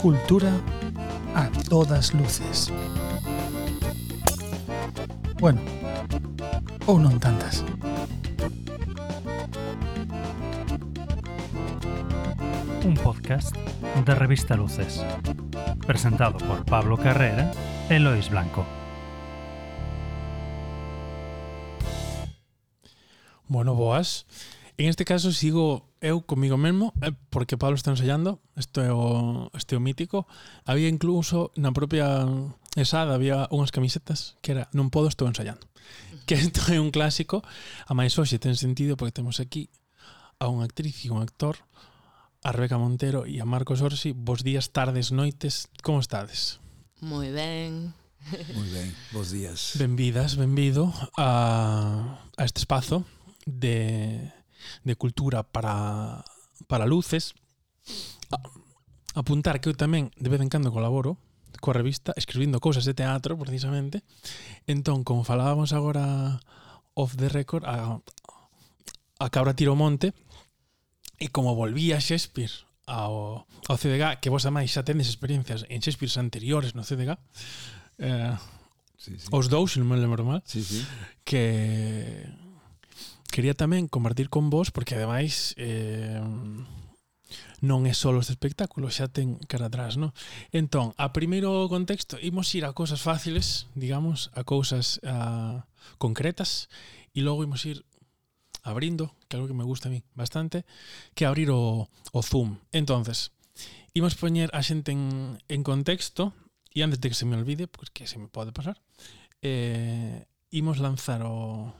Cultura a todas luces. Bueno, ou non tantas. Un podcast de Revista Luces. Presentado por Pablo Carrera e Lois Blanco. neste caso sigo eu comigo mesmo, eh, porque Pablo está ensayando, isto é o, este o mítico. Había incluso na propia esada había unhas camisetas que era non podo estou ensayando. Que isto é un clásico, a máis hoxe ten sentido porque temos aquí a unha actriz e un actor, a Rebeca Montero e a Marcos Orsi. Bos días, tardes, noites, como estades? Moi ben, Moi ben, bos días. Benvidas, benvido a, a este espazo de de cultura para, para luces. A, apuntar que eu tamén de vez en cando colaboro coa revista escribindo cousas de teatro precisamente. Entón, como falábamos agora off the record, a, a Cabra Tiro Monte e como volvía Shakespeare ao, ao CDG, que vos amais xa tendes experiencias en Shakespeare anteriores no CDG, eh, sí, sí. os dous, se non me lembro mal, sí, sí. que quería tamén compartir con vos porque ademais eh, non é só este espectáculo, xa ten cara atrás, non? Entón, a primeiro contexto, imos ir a cousas fáciles, digamos, a cousas a, concretas, e logo imos ir abrindo, que é algo que me gusta a mí bastante, que abrir o, o Zoom. Entonces, imos poñer a xente en, en contexto, e antes de que se me olvide, porque se me pode pasar, eh, imos lanzar o,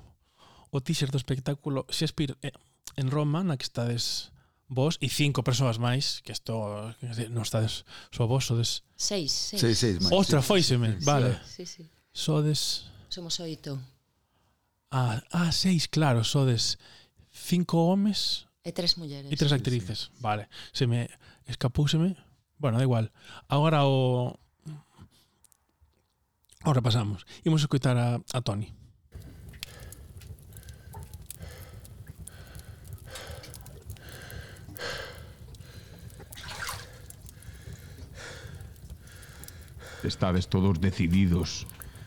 o teaser do espectáculo Shakespeare eh, en Roma, na que estades vos e cinco persoas máis, que isto non estades só vos, sodes... Seis, seis. Seis, seis máis. Ostra, foiseme, sí, vale. Sí, sí. Sodes... Somos oito. Ah, ah, seis, claro, sodes cinco homes... E tres mulleres. E tres actrices, sí, sí. vale. Se me escapouseme. Bueno, da igual. Agora o... Ahora pasamos. Imos escutar a, a Tony. Estades todos decididos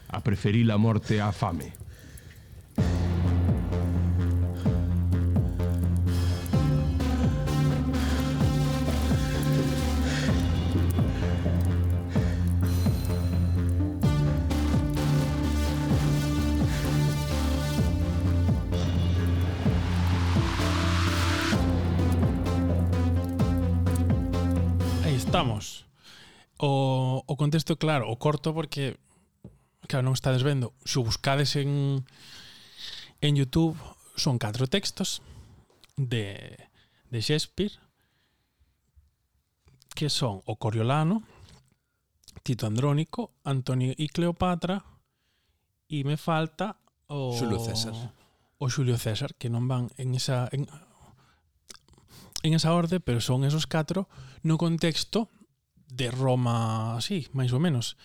a preferir a morte á fame. Estamos. o, o contexto claro, o corto porque claro, non estades vendo. Se o buscades en en YouTube son catro textos de de Shakespeare que son o Coriolano, Tito Andrónico, Antonio y Cleopatra e me falta o Xulio César. O Xulio César, que non van en esa en, en esa orde, pero son esos catro no contexto de Roma así, máis ou menos.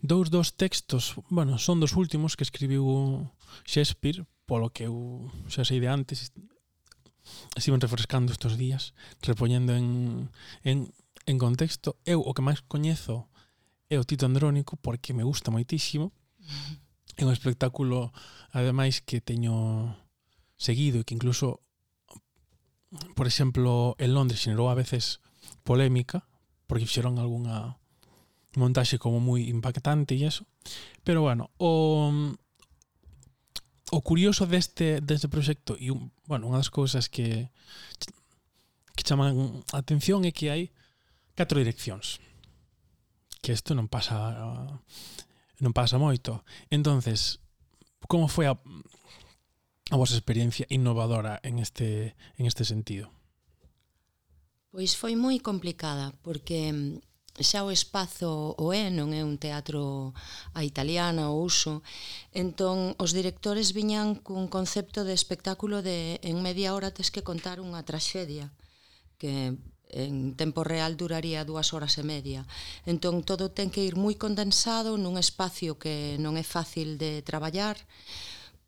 Dous dos textos, bueno, son dos últimos que escribiu Shakespeare, polo que eu xa sei de antes, estiven refrescando estos días, repoñendo en, en, en contexto. Eu o que máis coñezo é o Tito Andrónico, porque me gusta moitísimo. É un espectáculo, ademais, que teño seguido e que incluso, por exemplo, en Londres xenerou a veces polémica, porque fixeron algunha montaxe como moi impactante e eso. Pero bueno, o o curioso deste deste proxecto e un, bueno, unha das cousas que que chaman a atención é que hai catro direccións. Que isto non pasa non pasa moito. Entonces, como foi a a vosa experiencia innovadora en este en este sentido? Pois foi moi complicada, porque mm, xa o espazo o é, non é un teatro a italiana ou uso, entón os directores viñan cun concepto de espectáculo de en media hora tes que contar unha traxedia que en tempo real duraría dúas horas e media. Entón todo ten que ir moi condensado nun espacio que non é fácil de traballar,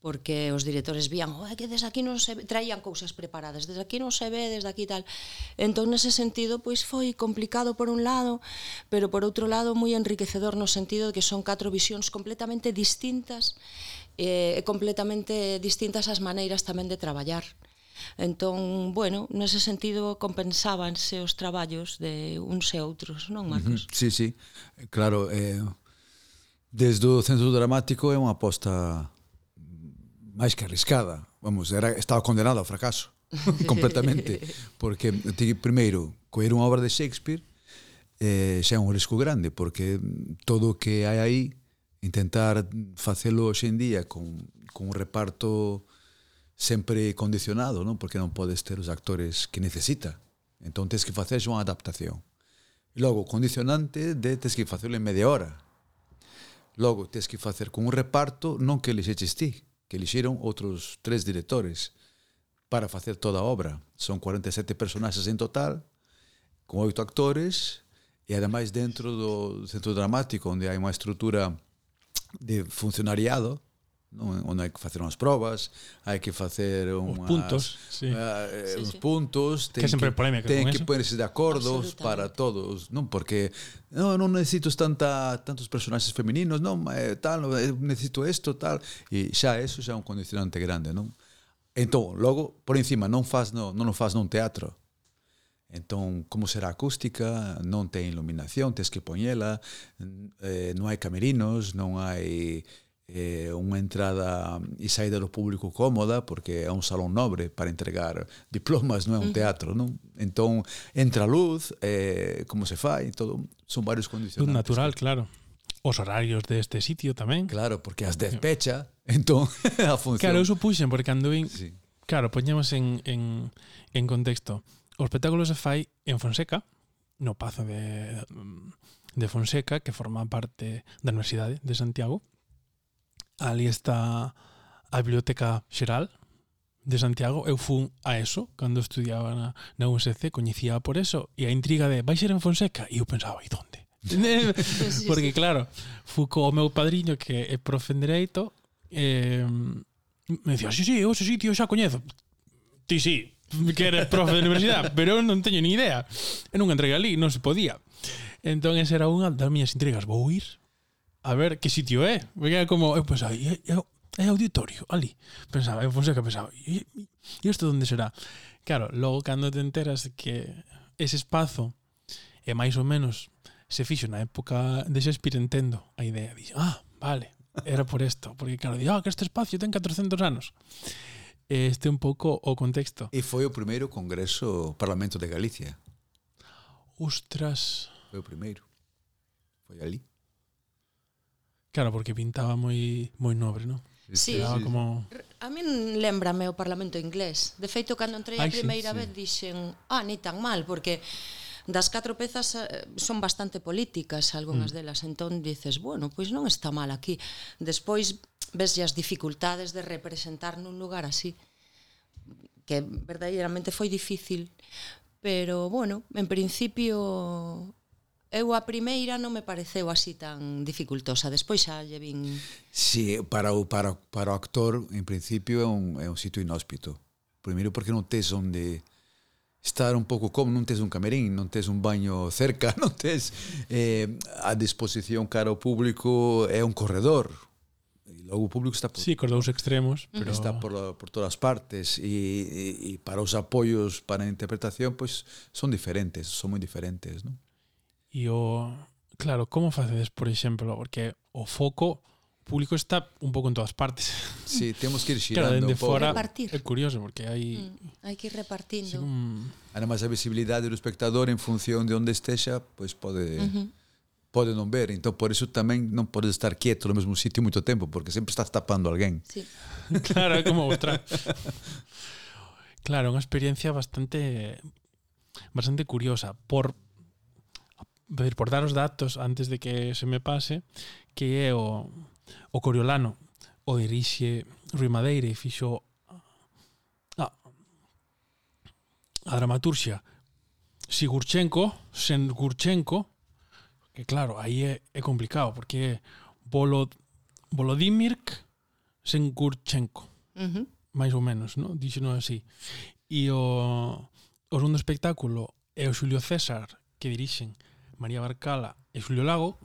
porque os directores vían oh, que desde aquí non se ve, traían cousas preparadas, desde aquí non se ve, desde aquí tal. Entón, nese sentido, pois foi complicado por un lado, pero por outro lado moi enriquecedor no sentido de que son catro visións completamente distintas e eh, completamente distintas as maneiras tamén de traballar. Entón, bueno, nese sentido compensábanse os traballos de uns e outros, non, Marcos? Uh -huh. Sí, sí, claro, eh, desde o Centro Dramático é unha aposta máis que arriscada. Vamos, era, estaba condenada ao fracaso completamente, porque primeiro, coer unha obra de Shakespeare eh, xa é un risco grande, porque todo o que hai aí intentar facelo hoxe en día con, con un reparto sempre condicionado, non? porque non podes ter os actores que necesita. Entón, tens que facer unha adaptación. Logo, condicionante de tens que facelo en media hora. Logo, tens que facer con un reparto non que lexeches ti, que elixiron outros tres directores para facer toda a obra. Son 47 personaxes en total, con oito actores, e ademais dentro do centro dramático, onde hai unha estrutura de funcionariado, non hai que facer unhas probas, hai que facer unhas, os puntos, sí. Uh, sí, uns sí. puntos, ten que, sempre que, ten que ponerse de acordos para todos, non porque no, non necesito tanta, tantos personaxes femininos, non, eh, tal, eh, necesito isto, tal, e xa eso xa é un condicionante grande, non? Entón, logo, por encima, non faz no, non o faz nun teatro, Entón, como será acústica, non ten iluminación, tes que poñela, eh, non hai camerinos, non hai eh, unha entrada e saída do público cómoda, porque é un salón nobre para entregar diplomas, non é un teatro. non? Entón, entra a luz, eh, como se fai, todo, são vários condicionantes. natural, claro. Os horarios deste sitio tamén. Claro, porque as eh. 10 pecha, entón a función. Claro, eu supuxen, porque cando vin... Sí. Claro, poñemos en, en, en contexto. O espectáculo se fai en Fonseca, no Pazo de, de Fonseca, que forma parte da Universidade de Santiago ali está a Biblioteca Xeral de Santiago. Eu fun a eso cando estudiaba na, na USC, coñecía por eso, e a intriga de vai ser en Fonseca? E eu pensaba, e donde? Porque claro, fu co meu padriño que é profe en Dereito, eh, me dicía, sí, sí, eu ese sitio xa coñezo. Ti sí, que eres profe de universidade, pero eu non teño ni idea. E non entrei ali, non se podía. Entón, esa era unha das miñas intrigas. Vou ir, a ver que sitio é. Porque era como, eu pensaba, é, é, é auditorio, ali. Pensaba, eu Fonseca pensaba, e isto onde será? Claro, logo cando te enteras que ese espazo é eh, máis ou menos se fixo na época de Shakespeare entendo a idea. Dixo, ah, vale, era por isto. Porque claro, di, ah, que este espacio ten 400 anos. Este un pouco o contexto. E foi o primeiro congreso Parlamento de Galicia. Ostras. Foi o primeiro. Foi ali. Claro, porque pintaba moi moi nobre, non? Sí, Quedaba como... A min lembrame o Parlamento inglés. De feito, cando entrei Ai, a primeira sí, sí. vez, dixen, ah, ni tan mal, porque das catro pezas eh, son bastante políticas algunhas mm. delas, entón dices, bueno, pois non está mal aquí. Despois ves as dificultades de representar nun lugar así que verdadeiramente foi difícil, pero bueno, en principio Eu a primeira non me pareceu así tan dificultosa, despois xa lle vin... Sí, para o, para, para o actor, en principio, é un, é un sitio inhóspito. Primeiro porque non tes onde estar un pouco como, non tes un camerín, non tes un baño cerca, non tes eh, a disposición cara ao público, é un corredor, e logo o público está por, sí, cos dous extremos, mm. pero está por por todas partes e, e, e para os apoios para a interpretación pois son diferentes, son moi diferentes, non? E o... Claro, como facedes, por exemplo, porque o foco público está un pouco en todas partes. Sí, temos que ir xirando claro, pouco. fora repartir. é curioso porque hai mm, hai que ir repartindo. Sí, un... Además a visibilidade do espectador en función de onde estexa, pois pode uh -huh pode non ver, então por iso tamén non podes estar quieto no mesmo sitio moito tempo, porque sempre estás tapando alguén. Sí. claro, é como outra. Claro, unha experiencia bastante bastante curiosa por decir, por dar os datos antes de que se me pase, que é o, o Coriolano o dirixe Rui Madeira e fixo a, a dramaturxia Sigurchenko, Sengurchenko, que claro, aí é, é complicado, porque é Volod, Volodymyr Sengurchenko, uh -huh. máis ou menos, no? dixeno así. E o, o segundo espectáculo é o Xulio César, que dirixen María Barcala e Xulio Lago,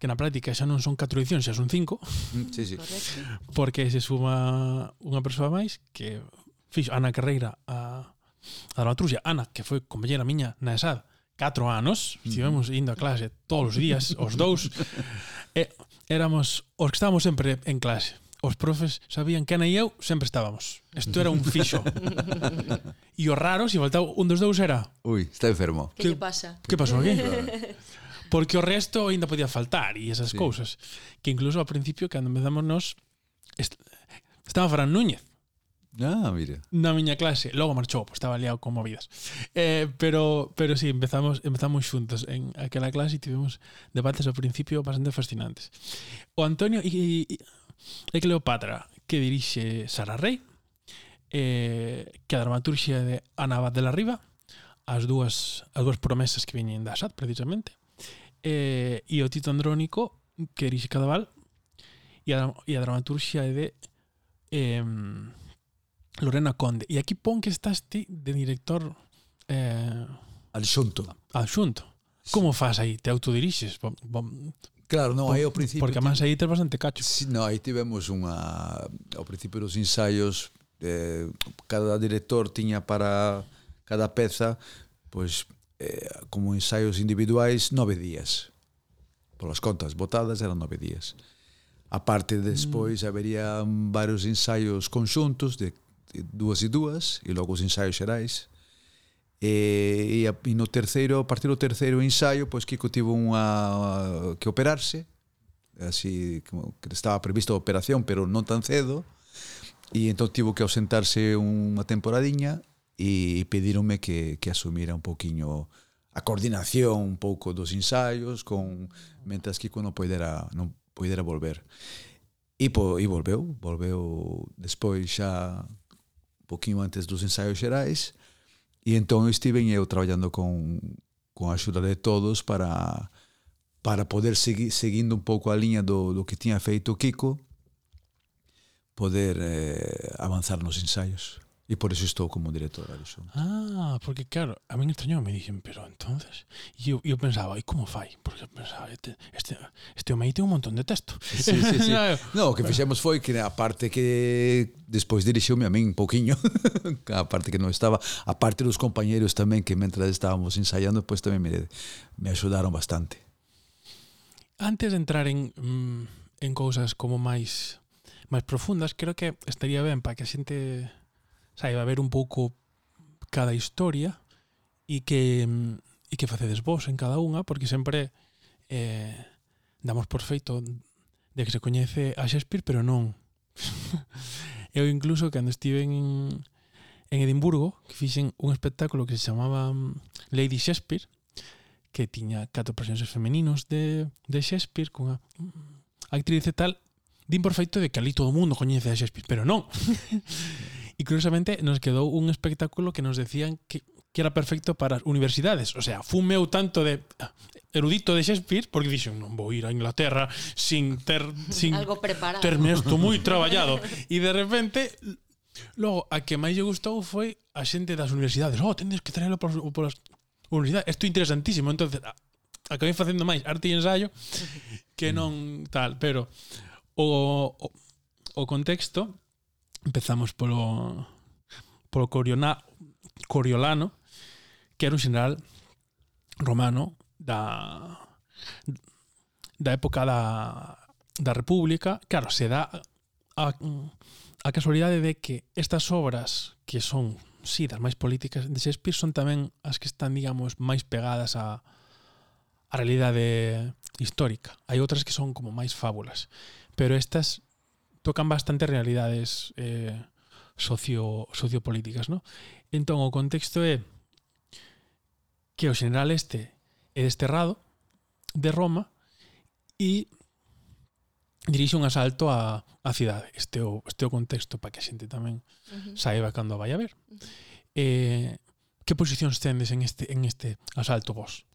que na práctica xa non son 4 edicións, xa son 5. Mm, sí, sí. Correcto. Porque se suma unha persoa máis que fixo Ana Carreira a, a dramaturgia. Ana, que foi compañera miña na ESAD, 4 anos, mm. estivemos indo a clase todos os días, os dous, e éramos os que estábamos sempre en clase os profes sabían que Ana e eu sempre estábamos. Isto era un fixo. e o raro, se si faltaba un dos dous era... Ui, está enfermo. Que, lle pasa? Que pasou aquí? Porque o resto aínda podía faltar e esas sí. cousas. Que incluso ao principio, cando empezamos nos, est estaba Fran Núñez. Ah, mira. Na miña clase, logo marchou, pues, estaba liado con movidas. Eh, pero pero si sí, empezamos empezamos xuntos en aquela clase e tivemos debates ao principio bastante fascinantes. O Antonio e, e de Cleopatra que dirixe Sara Rey eh, que a dramaturxia de Ana Abad de la Riva as dúas, as dúas promesas que viñen da SAT precisamente eh, e o Tito Andrónico que dirixe Cadaval e a, e a dramaturxia de eh, Lorena Conde e aquí pon que estás ti de director eh, Al adxunto adxunto Como faz aí? Te autodirixes? Bom, bom, Claro, non, aí ao principio... Porque además aí tes bastante cacho. Si, no, aí tivemos unha... Ao principio dos ensaios, eh, cada director tiña para cada peza, pois, eh, como ensaios individuais, nove días. Polas contas botadas eran nove días. A parte, despois, mm. habería varios ensaios conxuntos de, de dúas e dúas, e logo os ensaios xerais, E, e, a, e no terceiro, a partir do terceiro ensaio, pois Kiko tivo unha, que operarse, así como que estaba prevista a operación, pero non tan cedo, e entón tivo que ausentarse unha temporadiña e pedironme que, que asumira un poquiño a coordinación un pouco dos ensaios con mentras Kiko non poidera non poidera volver. E, po, e volveu, volveu despois xa un poquinho antes dos ensaios xerais, E entón estiven eu traballando con, con a axuda de todos para para poder seguir seguindo un pouco a liña do, do que tiña feito Kiko poder eh, avanzar nos ensaios. E por eso estou como director de xunto. Ah, porque claro, a min extrañou, me dixen, pero entonces... E eu, eu pensaba, e como fai? Porque pensaba, este, este, este homem ten un montón de texto. Sí, sí, sí. no, o que fixemos foi que a parte que despois dirixiume a min un pouquiño, a parte que non estaba, a parte dos compañeros tamén que mentras estábamos ensaiando, pois pues, tamén me, me axudaron bastante. Antes de entrar en, mm, en cousas como máis máis profundas, creo que estaría ben para que a xente Sai, a ver un pouco cada historia e que mm, e que facedes vos en cada unha, porque sempre eh, damos por feito de que se coñece a Shakespeare, pero non. Eu incluso cando estive en, en Edimburgo, que fixen un espectáculo que se chamaba mm, Lady Shakespeare, que tiña catro personaxes femeninos de, de Shakespeare, cunha actriz e tal, din por feito de que ali todo o mundo coñece a Shakespeare, pero non. E curiosamente nos quedou un espectáculo que nos decían que, que era perfecto para as universidades. O sea, fumeu tanto de ah, erudito de Shakespeare porque dixen non vou ir a Inglaterra sin ter sin Algo preparado. terme isto moi traballado. E de repente Logo, a que máis lle gustou foi a xente das universidades. Oh, tendes que traerlo por as universidades. Isto é interesantísimo. Entonces, ah, acabei facendo máis arte e ensayo que non tal. Pero o, o, o contexto Empezamos polo, polo Coriona, Coriolano, que era un general romano da da época da, da República. Claro, se dá a, a casualidade de que estas obras que son, sí, das máis políticas de Shakespeare son tamén as que están, digamos, máis pegadas a, a realidade histórica. Hai outras que son como máis fábulas, pero estas tocan bastante realidades eh, socio, sociopolíticas, ¿no? Entón, o contexto é que o general este é desterrado de Roma e dirixe un asalto á, á cidade. Este é o, este é o contexto para que a xente tamén uh -huh. saiba cando vai a ver. Uh -huh. eh, que posicións tendes en este, en este asalto vos?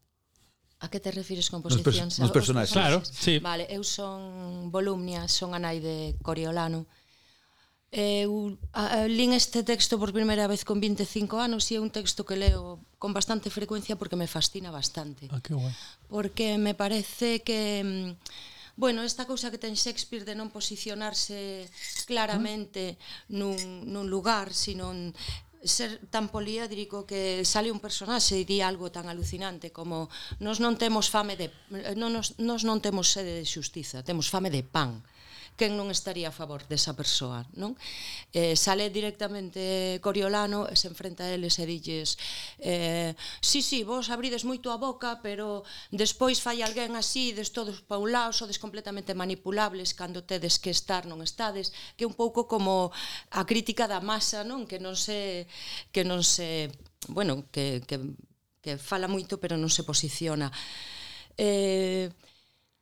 A que te refires con posición? Nos, pers nos personaxes. Claro, sí. Vale, eu son Volumnia, son a nai de Coriolano. Eu a, a, lin este texto por primeira vez con 25 anos e é un texto que leo con bastante frecuencia porque me fascina bastante. Ah, que guai. Porque me parece que mm, bueno, esta cousa que ten Shakespeare de non posicionarse claramente nun, nun lugar, sino ser tan poliédrico que sale un personaxe e di algo tan alucinante como nos non temos fame de eh, non nos, nos non temos sede de xustiza, temos fame de pan. Uh quen non estaría a favor desa persoa, non? Eh, sale directamente Coriolano e se enfrenta a eles e dilles eh, sí, sí, vos abrides moito a boca, pero despois fai alguén así, des todos pa un lado, sodes completamente manipulables cando tedes que estar, non estades, que é un pouco como a crítica da masa, non? Que non se que non se, bueno, que que que fala moito pero non se posiciona. Eh,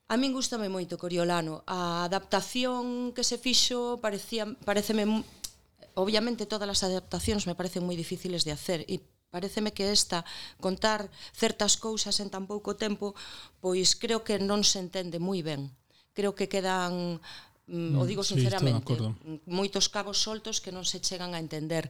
A min gustame moito Coriolano. A adaptación que se fixo parecía pareceme obviamente todas as adaptacións me parecen moi difíciles de hacer e pareceme que esta contar certas cousas en tan pouco tempo, pois creo que non se entende moi ben. Creo que quedan mm, no, o digo sinceramente, sí, moitos cabos soltos que non se chegan a entender.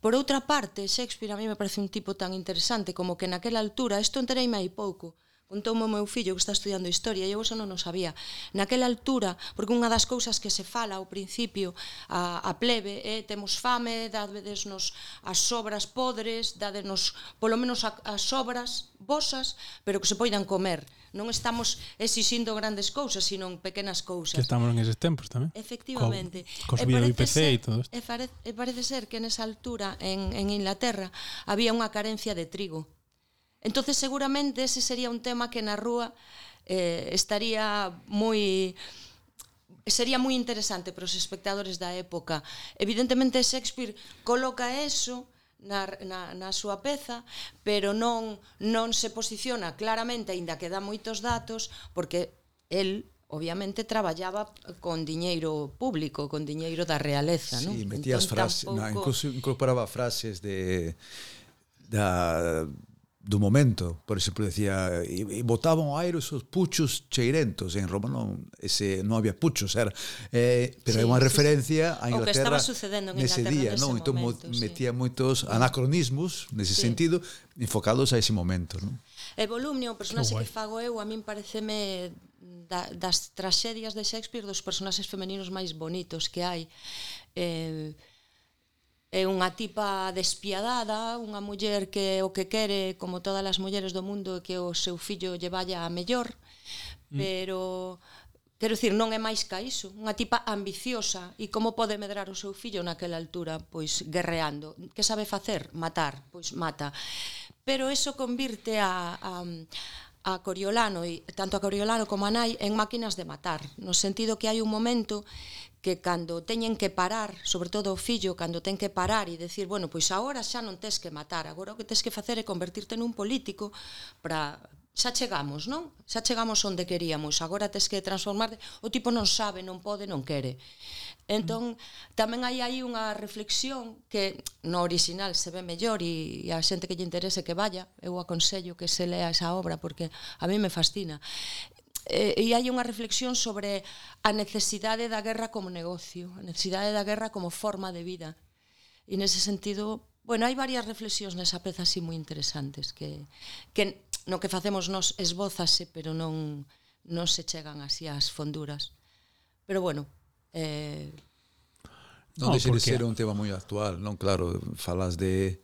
Por outra parte, Shakespeare a mí me parece un tipo tan interesante como que naquela altura, isto entereime aí pouco, Contoume o meu fillo que está estudiando historia e eu eso non o sabía. Naquela altura, porque unha das cousas que se fala ao principio a, a plebe é eh, temos fame, dadesnos as sobras podres, dadenos polo menos a, as sobras vosas, pero que se poidan comer. Non estamos exixindo grandes cousas, sino pequenas cousas. Que estamos en eses tempos tamén. Efectivamente. Co, co e parece, IPC ser, e todo isto. E, pare, e parece ser que nesa altura en, en Inglaterra había unha carencia de trigo Entonces seguramente ese sería un tema que na rúa eh, estaría moi sería moi interesante para os espectadores da época. Evidentemente Shakespeare coloca eso na, na, na súa peza, pero non, non se posiciona claramente, aínda que dá moitos datos, porque el obviamente traballaba con diñeiro público, con diñeiro da realeza, sí, non? Sí, metías entón, frases, tampouco... incluso incorporaba frases de da do momento. Por exemplo, decía, e, e botaban ao aire os puchos cheirentos. En Roma non, ese, non había puchos, era. Eh, pero sí, é unha referencia sí. a Inglaterra o que estaba sucedendo en nese Inglaterra día, nese non? Momento, entón, sí. metía moitos anacronismos nese sí. sentido, enfocados a ese momento, non? E Volumnio, o personaxe que fago eu, a min pareceme da, das traxedias de Shakespeare dos personaxes femeninos máis bonitos que hai. Eh, é unha tipa despiadada, unha muller que o que quere, como todas as mulleres do mundo, que o seu fillo lle vaya a mellor, mm. pero quero dicir, non é máis ca iso, unha tipa ambiciosa. E como pode medrar o seu fillo naquela altura, pois guerreando. Que sabe facer? Matar, pois mata. Pero eso convirte a, a a Coriolano e tanto a Coriolano como a Nai en máquinas de matar, no sentido que hai un momento que cando teñen que parar, sobre todo o fillo, cando ten que parar e decir, bueno, pois agora xa non tes que matar, agora o que tes que facer é convertirte nun político para xa chegamos, non? Xa chegamos onde queríamos, agora tes que transformarte, o tipo non sabe, non pode, non quere. Entón, tamén hai aí unha reflexión que no original se ve mellor e, e a xente que lle interese que vaya, eu aconsello que se lea esa obra porque a mí me fascina e, e hai unha reflexión sobre a necesidade da guerra como negocio, a necesidade da guerra como forma de vida. E nese sentido, bueno, hai varias reflexións nesa peza así moi interesantes que, que no que facemos nos esbózase, pero non, non se chegan así ás fonduras. Pero bueno, eh, Non, non deixe de ser un tema moi actual, non? Claro, falas de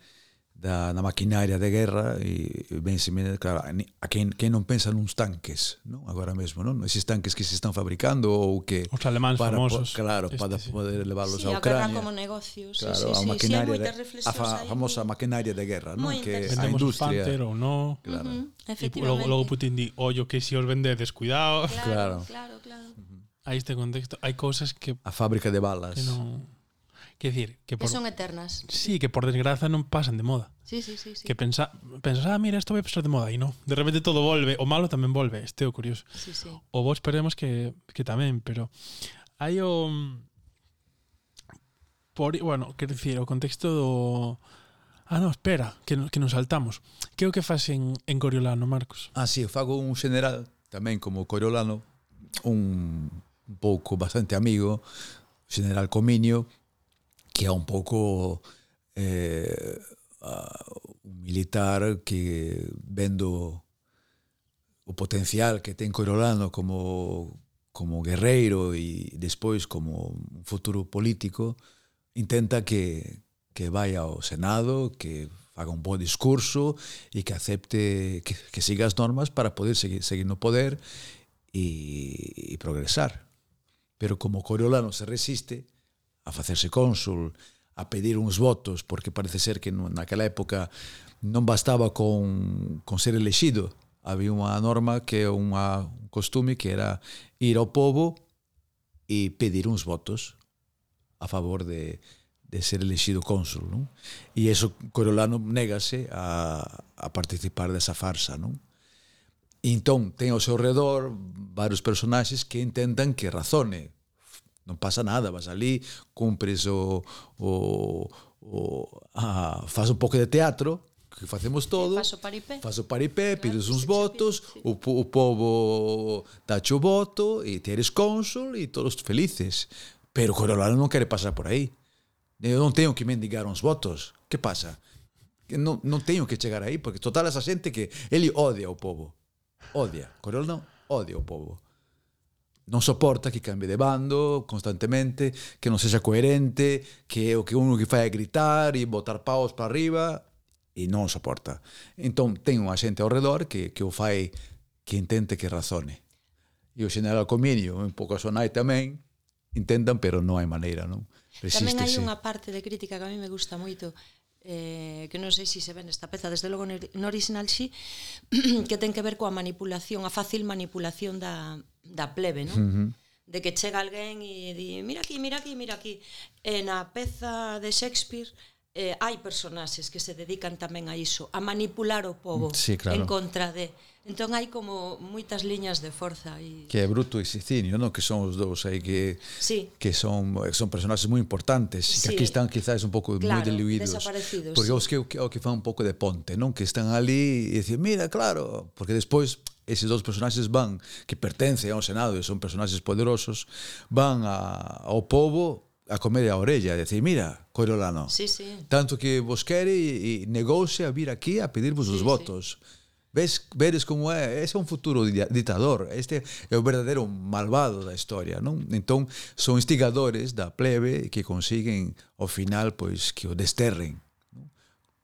da, da maquinaria de guerra e, e ben semelhante, claro, a quen, quen non pensa nuns tanques, non? Agora mesmo, non? Eses tanques que se están fabricando ou que os alemáns para, famosos, po, claro, este, para sí. poder levarlos sí, a Ucrania. Sí, como negocios, claro, sí, sí, a maquinaria sí, de, a, fa, a famosa maquinaria de guerra, non? Que a industria, Panther ou non? Claro. Uh -huh, efectivamente. E logo, logo Putin di, "Ollo que se si os vendedes, cuidado." Claro, claro, claro. claro. Uh -huh. Aí este contexto, hai cousas que a fábrica de balas. Que non Que decir, que, por, son eternas. Sí, que por desgraza non pasan de moda. Sí, sí, sí, sí. Que pensa, pensas, ah, mira, isto vai pasar de moda e non. De repente todo volve, o malo tamén volve, este é o curioso. Sí, sí. O vos esperemos que, que tamén, pero hai o por, bueno, quero dicir, o contexto do Ah, no, espera, que, que nos saltamos. Que é o que faz en, en Coriolano, Marcos? Ah, sí, eu fago un general tamén como Coriolano, un pouco bastante amigo, general Cominio, que é un pouco eh, un militar que vendo o potencial que ten Coriolano como como guerreiro e despois como un futuro político intenta que que vai ao Senado, que faga un bo discurso e que acepte que, que siga as normas para poder seguir, seguir no poder e, e progresar. Pero como Coriolano se resiste, a facerse cónsul, a pedir uns votos, porque parece ser que naquela época non bastaba con, con ser elexido. Había unha norma que é unha, un costume que era ir ao povo e pedir uns votos a favor de, de ser elegido cónsul. Non? E iso Corolano negase a, a participar desa farsa. Non? E entón, ten ao seu redor varios personaxes que intentan que razone Non pasa nada, vas ali, cumpres o, o, o ah, a, faz un pouco de teatro, que facemos eh, todo. Faz o paripé. Faz o paripé, claro, pides uns votos, sí. o, o povo dache o voto e te eres cónsul e todos felices. Pero o Corolano non quere pasar por aí. Eu non teño que mendigar uns votos. Que pasa? Que non, non teño que chegar aí, porque total esa xente que ele odia o povo. Odia. Corolano odia o povo non soporta que cambie de bando constantemente, que non sexa coherente, que o que uno que fai é gritar e botar paus para arriba e non soporta. Entón, ten unha xente ao redor que, que o fai que intente que razone. E o general Comínio, un pouco a Sonai tamén, intentan, pero non hai maneira, non? Resístese. Tamén hai unha parte de crítica que a mí me gusta moito, eh, que non sei se se ven esta peza, desde logo no original sí, que ten que ver coa manipulación, a fácil manipulación da, da plebe, non? Uh -huh. De que chega alguén e di, mira aquí, mira aquí, mira aquí. E na peza de Shakespeare eh, hai personaxes que se dedican tamén a iso, a manipular o povo sí, claro. en contra de. Entón hai como moitas liñas de forza e que é Bruto e Sicinio, non? Que son os dous aí que sí. que son son personaxes moi importantes, sí. que aquí están quizás un pouco claro, moi diluídos. Porque sí. os que o que fan un pouco de ponte, non? Que están ali e dicen, "Mira, claro", porque despois eses dous personaxes van, que pertencen ao Senado e son personaxes poderosos, van a, ao povo a comer a orella, a decir, mira, Coriolano, sí, sí. tanto que vos quere e negouse a vir aquí a pedirvos sí, os votos. Sí. Ves, veres como é, ese é un futuro ditador, este é o verdadeiro malvado da historia, non? Entón, son instigadores da plebe que consiguen, ao final, pois, que o desterren, non?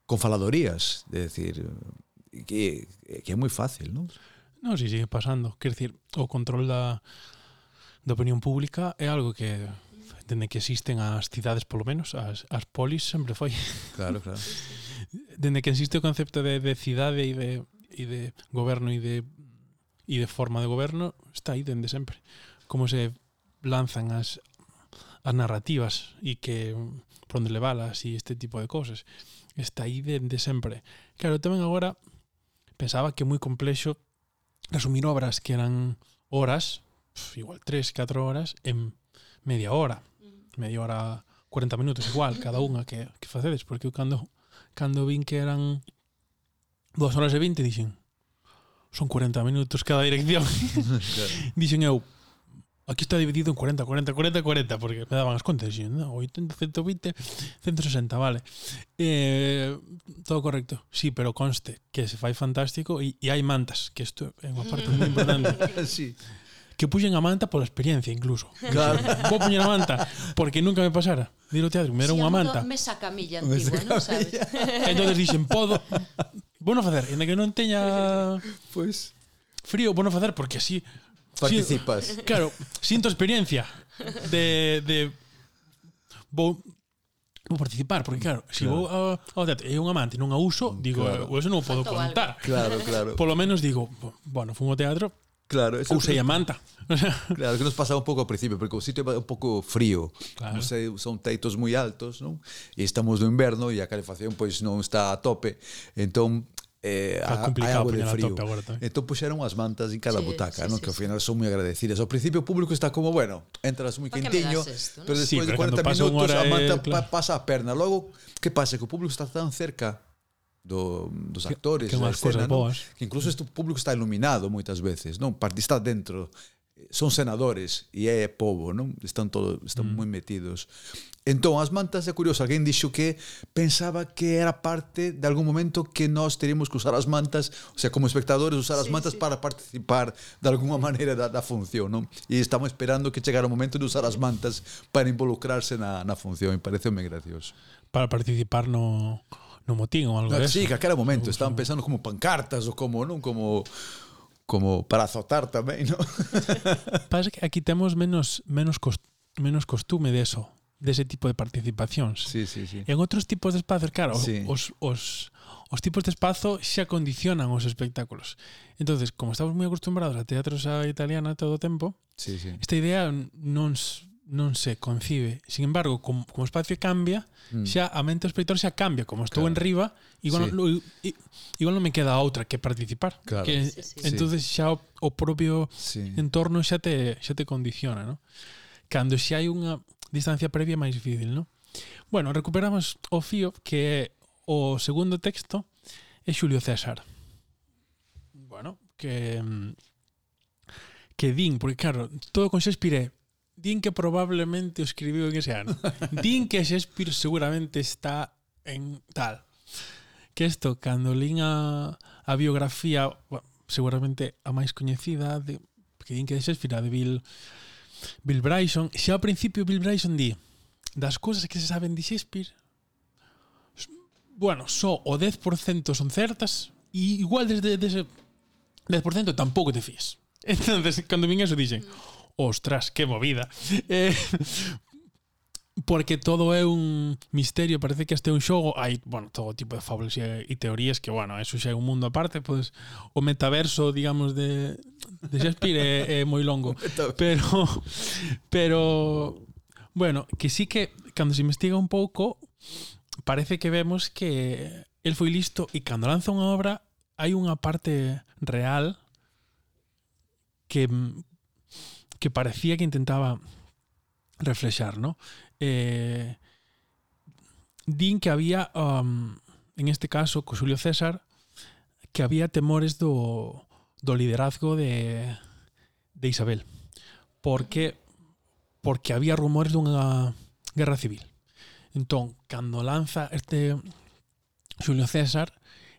con faladorías, de decir, que, que é moi fácil, non? Non, si, sigue pasando. Quer dicir, o control da, da opinión pública é algo que dende que existen as cidades, polo menos, as, as polis sempre foi. Claro, claro. dende que existe o concepto de, de cidade e de, e de goberno e de, e de forma de goberno, está aí dende sempre. Como se lanzan as, as narrativas e que por onde leválas e este tipo de cosas. Está aí dende sempre. Claro, tamén agora pensaba que é moi complexo resumir obras que eran horas, igual 3, 4 horas, en media hora. Mm. Media hora, 40 minutos igual, cada unha que, que facedes, porque eu cando, cando vin que eran 2 horas e 20, dixen, son 40 minutos cada dirección. dixen eu, Aquí está dividido en 40, 40, 40, 40, porque me daban as contas, ¿no? 80, 120, 160, vale. Eh, todo correcto. Sí, pero conste que se fai fantástico e, e hai mantas, que isto é unha parte moi importante. sí. Que puxen a manta pola experiencia, incluso. Claro. Vou poñer a manta, porque nunca me pasara. Dilo teatro, me era sí, unha manta. Mesa camilla antigua, non sabes? Entón dixen, podo... Vou non facer, en que non teña... Pois... Pues... Frío, vou non facer, porque así participas. Sin, claro, sinto experiencia de, de vou vou participar, porque claro, se claro. vou ao, ao teatro e un amante non a uso, digo, claro. eso non podo contar. Claro, Claro, claro. Polo menos digo, bueno, fun ao teatro, Claro, eso usei a manta. claro, que nos pasaba un pouco ao principio, porque o sitio é un pouco frío. Claro. Non sei, son teitos moi altos, non? E estamos no inverno e a calefacción pois non está a tope. Entón, eh, Está a hai algo de frío. Agora tamén. Entón puxeron as mantas en cada sí, butaca, sí, non? Sí, que ao final son moi agradecidas. Ao principio o público está como, bueno, entras moi quentiño, esto, ¿no? pero despois sí, pero de 40 minutos a manta el... pa, pasa a perna. Logo, que pasa? Que o público está tan cerca do, dos actores que, que escena, non? que incluso este público está iluminado moitas veces, non? Está dentro son senadores e é povo, non? Están todo, están mm. moi metidos. Entón, as mantas é curioso, alguén dixo que pensaba que era parte de algún momento que nós teríamos que usar as mantas, o sea, como espectadores usar as sí, mantas sí. para participar de alguna maneira da, da función, non? E estamos esperando que chegara o momento de usar as mantas para involucrarse na, na función, e pareceume gracioso. Para participar no no motín ou algo no, de eso. Sí, que aquela momento, estaban pensando como pancartas ou como, non, como como para azotar tamén, ¿no? Pasa que aquí temos menos menos cost, menos costume de eso, dese de tipo de participacións. Sí, sí, sí. En outros tipos de espazos, claro, sí. os, os, os tipos de espazo xa condicionan os espectáculos. entonces como estamos moi acostumbrados a teatros a italiana todo o tempo, sí, sí. esta idea non non se concibe. Sin embargo, como, como espacio cambia, mm. xa a mente do espectador xa cambia. Como estou claro. en riba, igual, sí. lo, igual non me queda outra que participar. Claro. Que, sí, sí, entonces xa o, o propio sí. entorno xa te, xa te condiciona, ¿no? Cando xa hai unha distancia previa máis difícil, ¿no? Bueno, recuperamos o fío que o segundo texto é Xulio César. Bueno, que que din, porque claro, todo con Shakespeare é Din que probablemente o escribiu en ese ano. Din que Shakespeare seguramente está en tal. Que isto, cando lín a, a biografía, bueno, seguramente a máis coñecida de que din que de Shakespeare, a de Bill Bill Bryson, xa ao principio Bill Bryson di das cousas que se saben de Shakespeare bueno, só o 10% son certas e igual desde, desde 10% tampouco te fías. Entonces, cando vin eso dixen, ostras, que movida. Eh, porque todo é un misterio, parece que este é un xogo, hai, bueno, todo tipo de fábulas e, e teorías que, bueno, eso xa é un mundo aparte, pois pues, o metaverso, digamos, de, de Shakespeare é, é moi longo. Pero, pero, bueno, que sí que, cando se investiga un pouco, parece que vemos que el foi listo e cando lanza unha obra hai unha parte real que que parecía que intentaba reflexar, ¿no? Eh, din que había, um, en este caso, co Julio César, que había temores do, do liderazgo de, de Isabel. Porque porque había rumores dunha guerra civil. Entón, cando lanza este Julio César,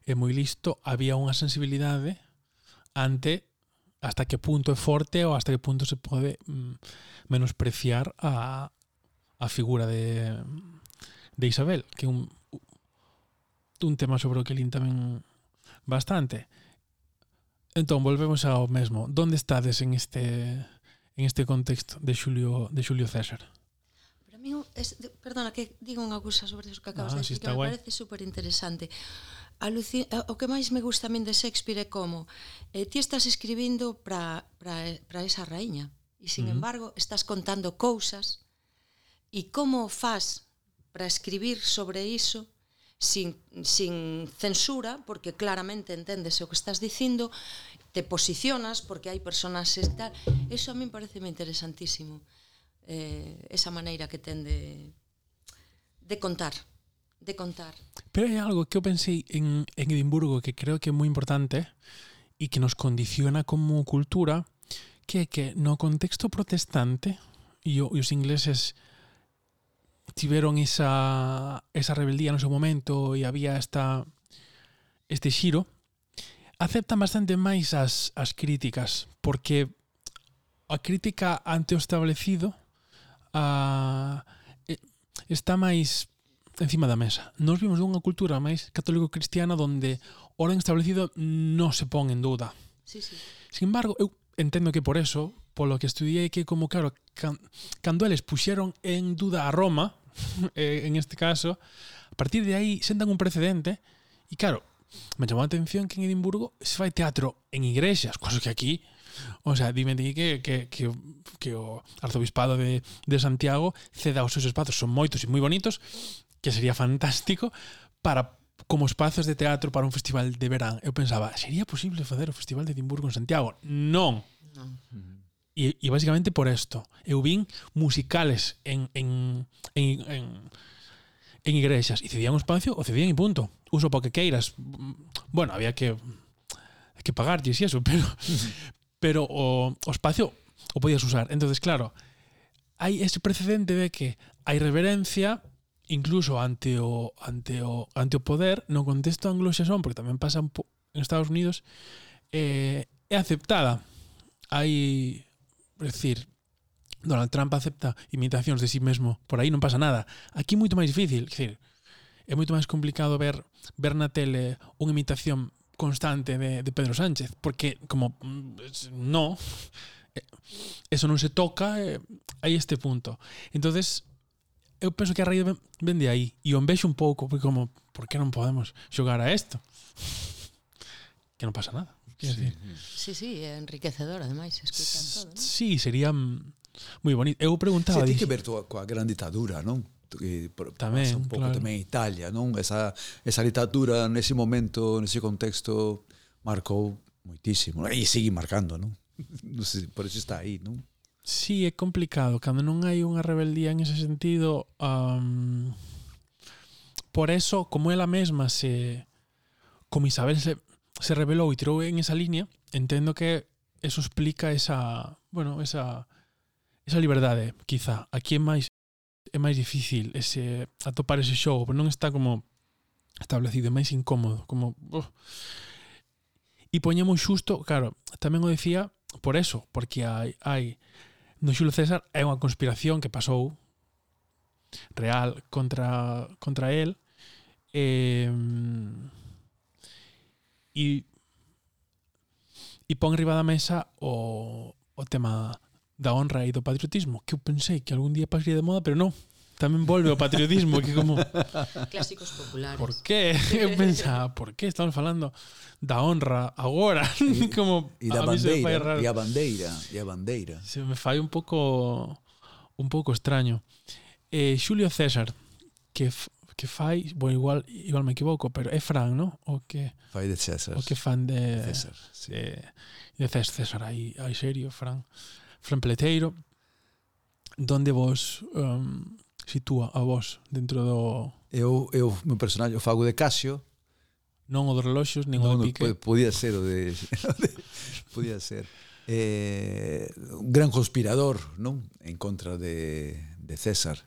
é moi listo, había unha sensibilidade ante hasta que punto é forte ou hasta que punto se pode mm, menospreciar a, a figura de, de Isabel, que é un, un tema sobre o que Lin tamén bastante. Entón, volvemos ao mesmo. Donde estades en este en este contexto de Xulio de Xulio César? Para mí, es, perdona, que digo unha cousa sobre iso que acabas ah, de decir, si que me parece super interesante alucin... Eh, o que máis me gusta a min de Shakespeare é como eh, ti estás escribindo para esa raíña e sin uh -huh. embargo estás contando cousas e como faz para escribir sobre iso sin, sin censura, porque claramente entendes o que estás dicindo, te posicionas porque hai personas tal. Eso a min parece interesantísimo. Eh, esa maneira que ten de, de contar de contar. Pero hai algo que eu pensei en, en Edimburgo que creo que é moi importante e que nos condiciona como cultura que é que no contexto protestante e, o, e os ingleses tiveron esa, esa rebeldía no seu momento e había esta, este xiro aceptan bastante máis as, as críticas porque a crítica ante o establecido a, está máis encima da mesa. Nos vimos dunha cultura máis católico-cristiana onde o orden establecido non se pon en dúda. Sí, sí. Sin embargo, eu entendo que por eso, polo que estudiei que como claro, can, cando eles puxeron en duda a Roma, eh, en este caso, a partir de aí sentan un precedente e claro, me chamou a atención que en Edimburgo se fai teatro en igrexas, cosas que aquí O sea, dime ti que, que, que, que o arzobispado de, de Santiago ceda os seus espazos, son moitos e moi bonitos, que sería fantástico para como espazos de teatro para un festival de verán. Eu pensaba, sería posible facer o Festival de Edimburgo en Santiago? Non. non. E, e basicamente por isto. Eu vin musicales en, en, en, en, en igrexas e cedían o espacio ou cedían e punto. Uso para que queiras. Bueno, había que que pagarlles e eso, pero pero o, o espacio o podías usar. Entonces, claro, hai ese precedente de que hai reverencia, incluso ante o ante o ante o poder no contexto anglosaxón, porque tamén pasa en Estados Unidos, eh, é aceptada. Hai, é decir, Donald Trump acepta imitacións de sí mesmo, por aí non pasa nada. Aquí é moito máis difícil, dicir, é moito máis complicado ver ver na tele unha imitación constante de, de Pedro Sánchez, porque como mm, no, eh, eso non se toca, eh, hai este punto. Entonces, eu penso que a raíz ven de aí e o envexo un pouco porque como por que non podemos xogar a isto que non pasa nada sí. Decir? sí, sí, é enriquecedor ademais escutan todo ¿no? sí, sería moi bonito eu preguntaba sí, dixi, que ver coa gran ditadura non? que tamén, pasa un pouco claro. tamén Italia, non? Esa, esa ditadura nese momento, nese contexto marcou moitísimo, e sigue marcando, non? non sei, por iso está aí, non? Sí, é complicado. Cando non hai unha rebeldía en ese sentido... Um, por eso, como ela mesma se... Como Isabel se, se rebelou e tirou en esa línea, entendo que eso explica esa... Bueno, esa... Esa liberdade, quizá. Aquí é máis é máis difícil ese atopar ese xogo, pero non está como establecido, é máis incómodo, como uh. E poñemos xusto, claro, tamén o decía por eso, porque hai hai do Xulo César é unha conspiración que pasou real contra contra el eh, e e pon riba da mesa o, o tema da honra e do patriotismo que eu pensei que algún día pasaría de moda pero non tamén volve o patriotismo que como clásicos populares. Por qué? Eu pensaba, por qué estamos falando da honra agora? E, como e da a bandeira, e a bandeira, e a bandeira. Se me fai un pouco un pouco extraño. Eh, Xulio César que que fai, bueno, igual igual me equivoco, pero é Fran, ¿no? O que fai de César. O que fan de César, sí. de, de César, César aí, aí serio, Fran. Fran Peleteiro. donde vos um, sitúa a vos dentro do... Eu, eu meu personaje, eu fago de Casio. Non o dos reloxos, nin non, o de Pique. No, podía ser o de... podía ser. Eh, un gran conspirador, non? En contra de, de César.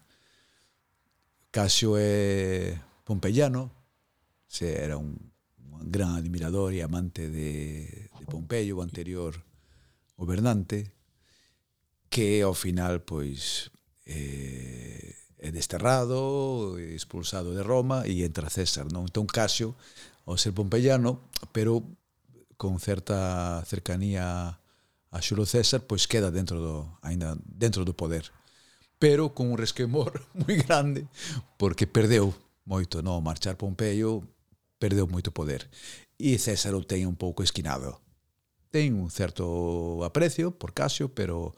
Casio é pompeiano, se era un, un gran admirador e amante de, de Pompeyo, o anterior gobernante, que ao final, pois, eh, é desterrado, expulsado de Roma e entra César, non? Entón Casio, ao ser pompeiano, pero con certa cercanía a Xulo César, pois queda dentro do aínda dentro do poder, pero con un resquemor moi grande porque perdeu moito, non, marchar Pompeio perdeu moito poder e César o ten un pouco esquinado. Ten un certo aprecio por Casio, pero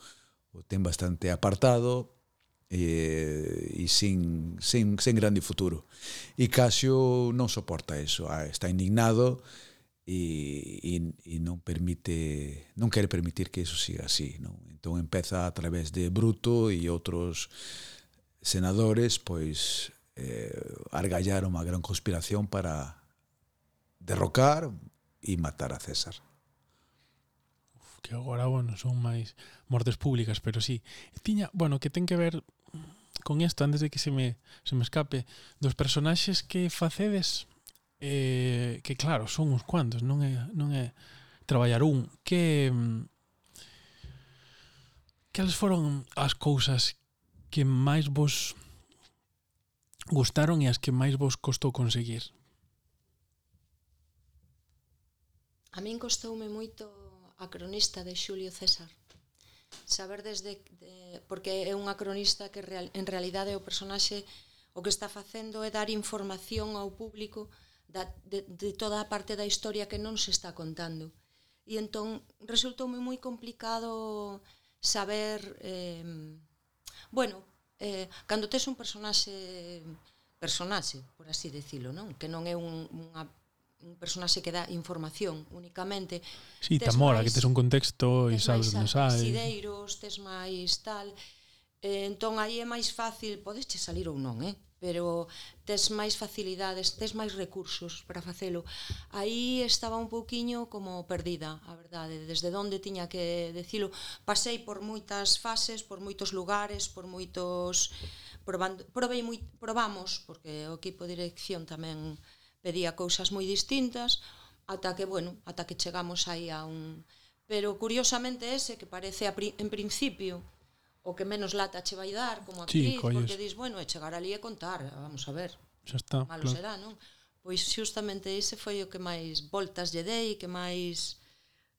o ten bastante apartado e, e sin, sin, sin grande futuro. E Casio non soporta eso, ah, está indignado e, e, e non permite, non quere permitir que eso siga así. Non? Entón empeza a través de Bruto e outros senadores, pois eh, argallar unha gran conspiración para derrocar e matar a César. Uf, que agora, bueno, son máis mortes públicas, pero sí. Tiña, bueno, que ten que ver con isto, antes de que se me, se me escape, dos personaxes que facedes, eh, que claro, son uns cuantos, non é, non é traballar un, que... Mm, Cales foron as cousas que máis vos gustaron e as que máis vos costou conseguir? A min costoume moito a cronista de Xulio César saber desde de, porque é unha cronista que real, en realidade o personaxe o que está facendo é dar información ao público da, de, de toda a parte da historia que non se está contando. E entón resultoume moi complicado saber eh, bueno, eh, cando tes un personaxe personaxe, por así decirlo non? Que non é un, unha un personaxe que dá información únicamente. Si, sí, tamora, que tes un contexto e sabes onde sai. Sideiros, tes máis tal. Eh, entón, aí é máis fácil, podes che salir ou non, eh? pero tes máis facilidades, tes máis recursos para facelo. Aí estaba un pouquiño como perdida, a verdade, desde onde tiña que decilo. Pasei por moitas fases, por moitos lugares, por moitos probando, probei moi, probamos, porque o equipo de dirección tamén pedía cousas moi distintas, ata que, bueno, ata que chegamos aí a un... Pero curiosamente ese, que parece a pri... en principio o que menos lata che vai dar como actriz, sí, colles. porque dis, bueno, é chegar ali e contar, vamos a ver. Xa está. Malo claro. será, non? Pois xustamente ese foi o que máis voltas lle dei, que máis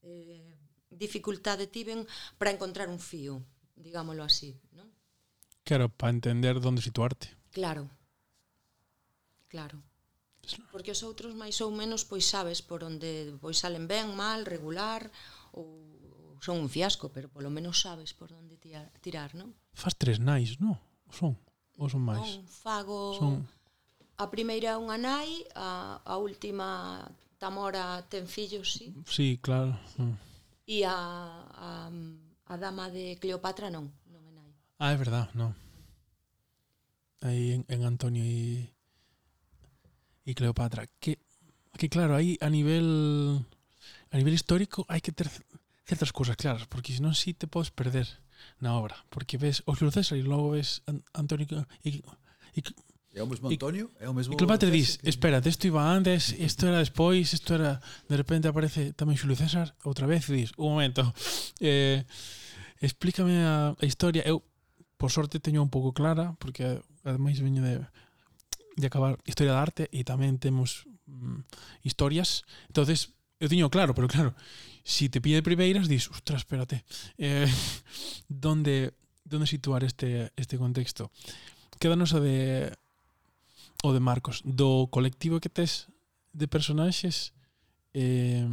eh, dificultade tiven para encontrar un fío, digámoslo así, non? Claro, para entender onde situarte. Claro. Claro. Porque os outros máis ou menos pois sabes por onde pois salen ben, mal, regular ou son un fiasco, pero polo menos sabes por onde tirar, tirar non? Fas tres nais, non? Son? Ou son máis? Non, fago... Son... A primeira é unha nai, a, a última Tamora ten fillos, sí? Sí, claro. Sí. Mm. E a, a, a dama de Cleopatra non, non é nai. Ah, é verdad, non. Aí en, en Antonio e y Cleopatra. Que, que claro, aí a nivel a nivel histórico hai que ter certas cousas claras, porque senón si sí te podes perder na obra, porque ves o Xulio César e logo ves Antonio e, e, É o mesmo Antonio? É o mesmo e Cleopatra dis, que... espera, isto iba antes, isto era despois, isto era... De repente aparece tamén Xulio César outra vez e dis, un momento, eh, explícame a, a historia. Eu, por sorte, teño un pouco clara, porque ademais veño de de acabar Historia da Arte e tamén temos mm, historias. entonces eu tiño claro, pero claro, si te pide primeiras, dis, ostras, espérate, eh, donde, donde situar este, este contexto? Quédanos o de o de Marcos, do colectivo que tes de personaxes eh,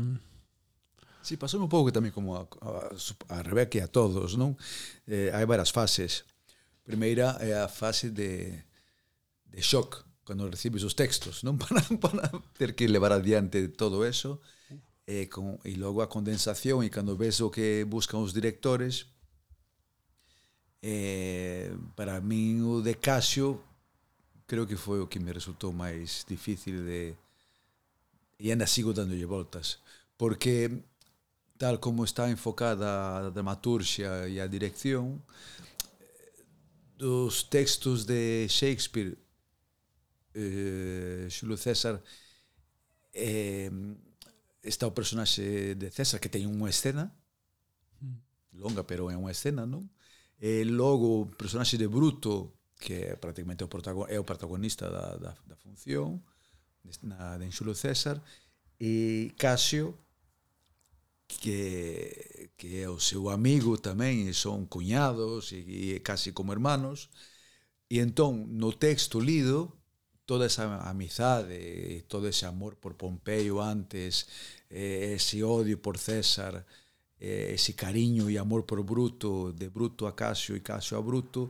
Si, sí, pasou un pouco tamén como a, a, a Rebeca e a todos, non? Eh, hai varias fases. Primeira é a fase de, de shock, cando recibes os textos, non para, para ter que levar adiante todo eso, e, con, e logo a condensación, e cando ves o que buscan os directores, eh, para min o de Casio creo que foi o que me resultou máis difícil de e ainda sigo dándolle voltas porque tal como está enfocada a dramaturgia e a dirección eh, dos textos de Shakespeare Eh, Xulo César eh, está o personaxe de César que ten unha escena mm. longa, pero é unha escena, non? E logo o personaxe de Bruto que é prácticamente o protagonista, é o protagonista da, da, da función na, de Xulio César e Casio que, que é o seu amigo tamén e son cuñados e, e casi como hermanos e entón no texto lido toda esa amizade, todo ese amor por Pompeyo antes, eh, ese odio por César, eh, ese cariño e amor por Bruto, de Bruto a Casio e Casio a Bruto,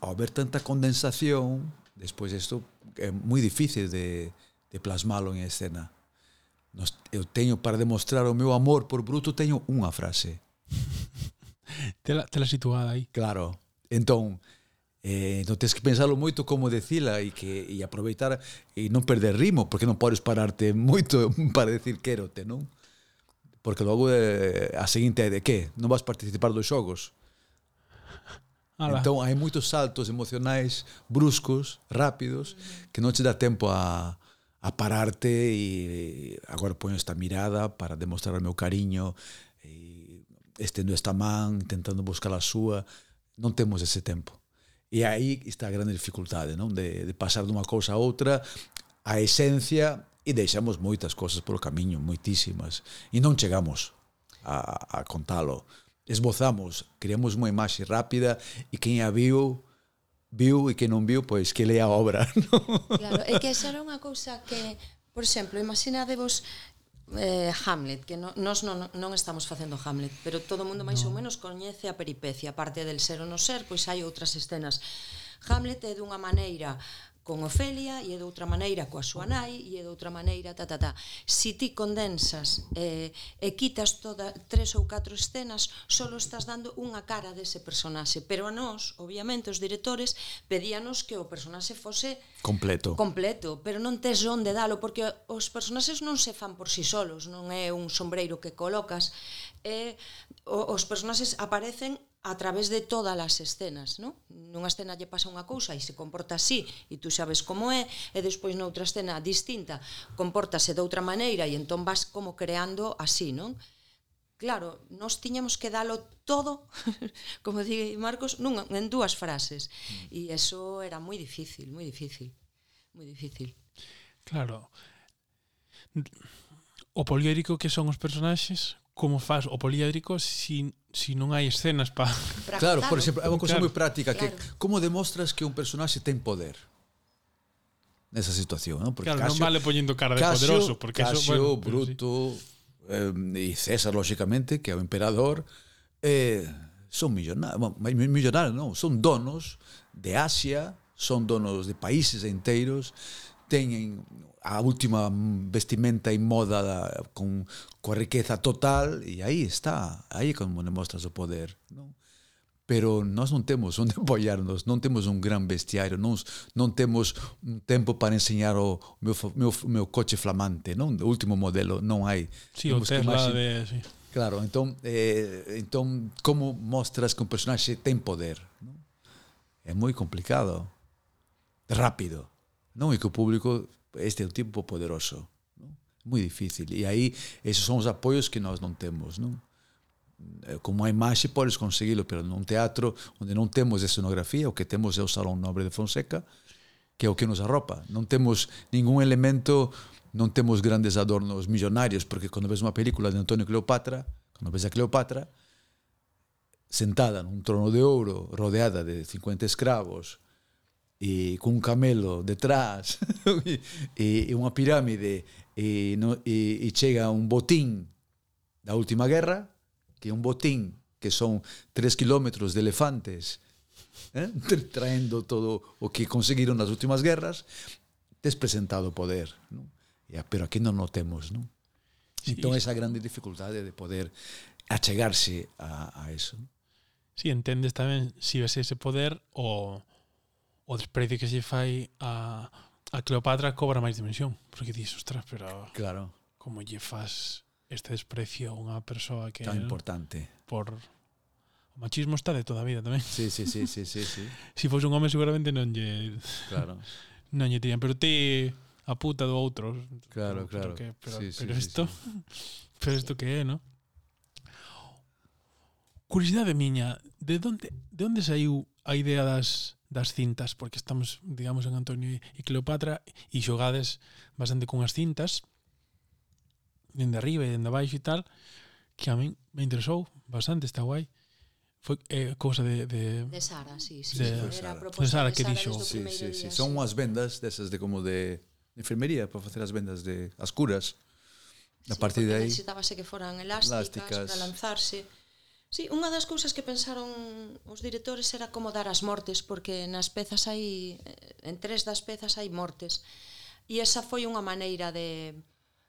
ao haber tanta condensación, despois isto é moi difícil de, de plasmalo en escena. Nos, eu teño para demostrar o meu amor por Bruto teño unha frase. tela, tela situada aí. Claro. Entón, Eh, non tens que pensarlo moito como decila e que e aproveitar e non perder ritmo, porque non podes pararte moito para decir quérote, non? Porque logo eh, a seguinte é de que? Non vas participar dos xogos. Ala. Entón hai moitos saltos emocionais bruscos, rápidos, que non che dá tempo a, a pararte e eh, agora poño esta mirada para demostrar o meu cariño eh, e estendo esta man, intentando buscar a súa. Non temos ese tempo. E aí está a grande dificultade, non? De, de pasar dunha cousa a outra, a esencia, e deixamos moitas cousas polo camiño, moitísimas, e non chegamos a, a contalo. Esbozamos, criamos unha imaxe rápida e quen a viu, viu e quen non viu, pois que lea a obra. Non? Claro, é que esa era unha cousa que, por exemplo, imaginadevos eh, Hamlet, que no, nós non, non estamos facendo Hamlet, pero todo o mundo máis no. ou menos coñece a peripecia, aparte del ser ou non ser, pois hai outras escenas. Hamlet é dunha maneira con Ofelia e de outra maneira coa súa nai e de outra maneira ta ta ta. Si ti condensas eh, e quitas toda tres ou catro escenas, solo estás dando unha cara dese personaxe, pero a nós, obviamente os directores pedíanos que o personaxe fose completo. Completo, pero non tes onde dalo porque os personaxes non se fan por si sí solos, non é un sombreiro que colocas, é eh, os personaxes aparecen a través de todas as escenas, non? Nunha escena lle pasa unha cousa e se comporta así e tú sabes como é, e despois noutra escena distinta compórtase outra maneira e entón vas como creando así, non? Claro, nós tiñamos que dalo todo, como di Marcos, nunha, en dúas frases. Mm. E eso era moi difícil, moi difícil, moi difícil. Claro. O poliérico que son os personaxes, como faz o poliédrico si, si non hai escenas pa... para claro, por exemplo, é unha cousa claro. moi práctica que claro. como demostras que un personaxe ten poder nesa situación, non? Porque claro, Casio, non vale poñendo cara de Casio, poderoso, porque Casio, eso, bueno, Bruto sí. eh, e César, lógicamente, que é o emperador, eh, son millonarios, bueno, millonarios non, son donos de Asia, son donos de países enteiros, teñen a última vestimenta e moda da, con coa riqueza total e aí está, aí como demostras o poder, non? Pero nós non temos onde apoiarnos, non temos un gran bestiario, non, non temos un tempo para enseñar o meu, meu, meu coche flamante, non? O último modelo, non hai. Sí, temos o Tesla de... Sí. Claro, entón, eh, entón como mostras que un personaxe ten poder? Non? É moi complicado, rápido, non? E que o público este é o tipo poderoso. Non? Moi difícil. E aí, esos son os apoios que nós non temos. Non? Eh, como a imaxe podes conseguilo, pero nun teatro onde non temos escenografía, o que temos é o Salón Nobre de Fonseca, que é o que nos arropa. Non temos ningún elemento, non temos grandes adornos millonarios, porque cando ves unha película de Antonio Cleopatra, cando ves a Cleopatra, sentada nun trono de ouro, rodeada de 50 escravos, e cun camelo detrás e, e unha pirámide e, no, e, e chega un botín da última guerra que é un botín que son 3 kilómetros de elefantes eh? traendo todo o que conseguiron nas últimas guerras tes presentado o poder non? E, pero aquí non o temos non? Sí, entón esa grande dificultade de poder achegarse a, a eso Sí, entendes tamén si ves ese poder o o desprecio que se fai a, a Cleopatra cobra máis dimensión. Porque dis, ostras, pero... Claro. Como lle faz este desprecio a unha persoa que... Tan importante. Por... O machismo está de toda a vida tamén. Sí, sí, sí, sí, sí, sí. si fose un home seguramente non lle... Claro. non lle tiran, pero ti a puta do outro. Claro, claro. Que, pero, sí, pero sí, isto... Sí, sí. Pero isto que é, non? Curiosidade miña, de onde de onde saiu a idea das das cintas, porque estamos, digamos, en Antonio e Cleopatra e xogades bastante cunhas cintas dende arriba e dende abaixo e tal que a min me interesou bastante, está guai foi eh, cousa de, de... De Sara, sí, sí. De, de Sara. de Sara que dixo. Sí, sí, sí. Día, Son unhas vendas desas de como de, de enfermería para facer as vendas de as curas. A sí, partir de aí necesitábase que foran elásticas, elásticas. para lanzarse Sí, unha das cousas que pensaron os directores era como dar as mortes, porque nas pezas hai, eh, en tres das pezas hai mortes. E esa foi unha maneira de,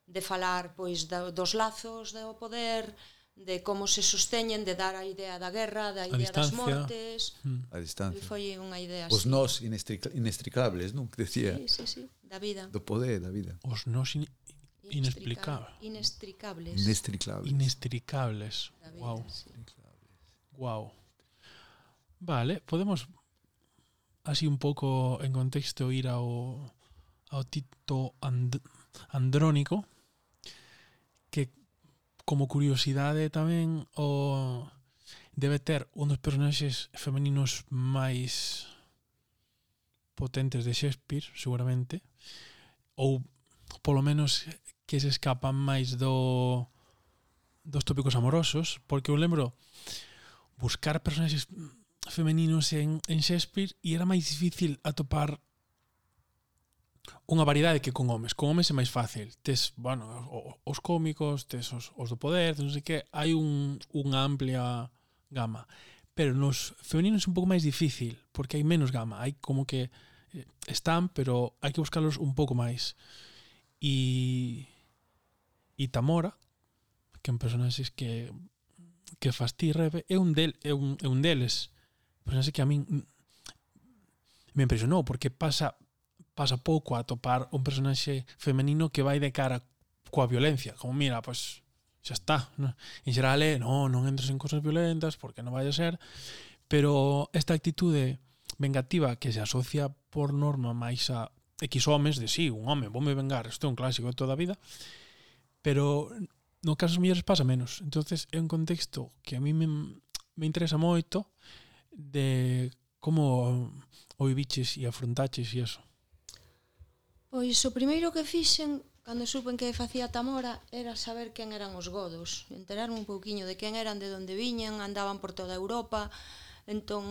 de falar pois da, dos lazos do poder, de como se sosteñen, de dar a idea da guerra, da idea das mortes. Hmm. A distancia. E foi unha idea así. Os nós inextricables, non? Que decía. Sí, sí, sí, da vida. Do poder, da vida. Os nós in inexplicables. Inextricables. Inextricables. Inextricables. Wow. Sí. Wow. Vale, podemos así un pouco en contexto ir ao, ao Tito And Andrónico que como curiosidade tamén o debe ter un dos personaxes femeninos máis potentes de Shakespeare, seguramente, ou polo menos que se escapan máis do dos tópicos amorosos, porque eu lembro buscar personaxes femeninos en, en Shakespeare e era máis difícil atopar unha variedade que con homes. Con homes é máis fácil. Tes, bueno, os cómicos, tes os, os do poder, non sei que, hai un, unha amplia gama. Pero nos femeninos é un pouco máis difícil, porque hai menos gama. Hai como que eh, están, pero hai que buscarlos un pouco máis. E, e Tamora, que é un personaxe que que fas ti, Rebe, é un, del, é un, é un deles. Pero que a min me impresionou porque pasa pasa pouco a topar un personaxe femenino que vai de cara coa violencia, como mira, pois xa está, ¿no? en xeral é, no, non entres en cosas violentas porque non vai a ser, pero esta actitude vengativa que se asocia por norma máis a X homes de sí, un home, vou me vengar, isto é un clásico de toda a vida, pero no caso das mulleres pasa menos. entonces é un contexto que a mí me, me interesa moito de como o viviches e afrontaches e eso. Pois o primeiro que fixen cando supen que facía Tamora era saber quen eran os godos, enterarme un pouquiño de quen eran, de onde viñan, andaban por toda Europa, entón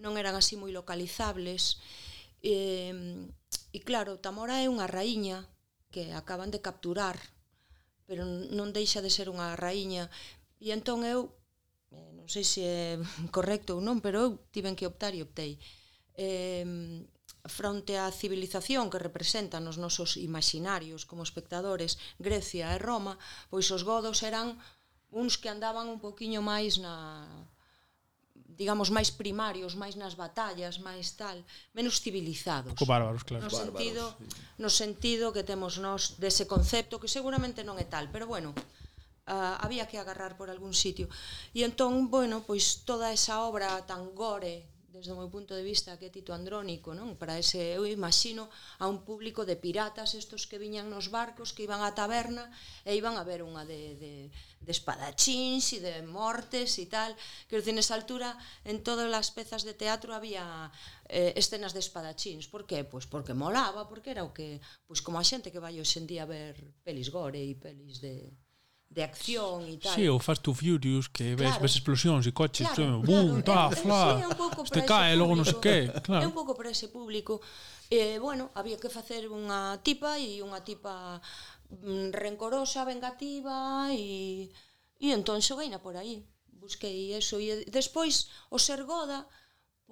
non eran así moi localizables. E, e claro, Tamora é unha raíña que acaban de capturar pero non deixa de ser unha raíña e entón eu eh, non sei se é correcto ou non, pero eu tiven que optar e optei. Eh, fronte á civilización que representan os nosos imaginarios como espectadores, Grecia e Roma, pois os godos eran uns que andaban un poquiño máis na digamos, máis primarios, máis nas batallas, máis tal, menos civilizados. Co bárbaros, claro. No bárbaros, sentido, sí. no sentido que temos nós dese concepto, que seguramente non é tal, pero bueno, uh, había que agarrar por algún sitio. E entón, bueno, pois toda esa obra tan gore, desde o meu punto de vista que é Tito Andrónico, non? Para ese eu imagino a un público de piratas estos que viñan nos barcos, que iban á taberna e iban a ver unha de de de espadachins e de mortes e tal. Que en esa altura en todas as pezas de teatro había eh, escenas de espadachins. Por que? Pois porque molaba, porque era o que, pois como a xente que vai hoxe en día a ver pelis gore e pelis de de acción e tal. Si, sí, o Fast to Furious que ves, claro. ves explosións e coches, claro, bum, claro, ta, fla, sí, este cae, logo non sei que. Claro. É un pouco para ese público. Eh, bueno, había que facer unha tipa e unha tipa mm, rencorosa, vengativa e e entón xogueina por aí. Busquei eso e despois o Sergoda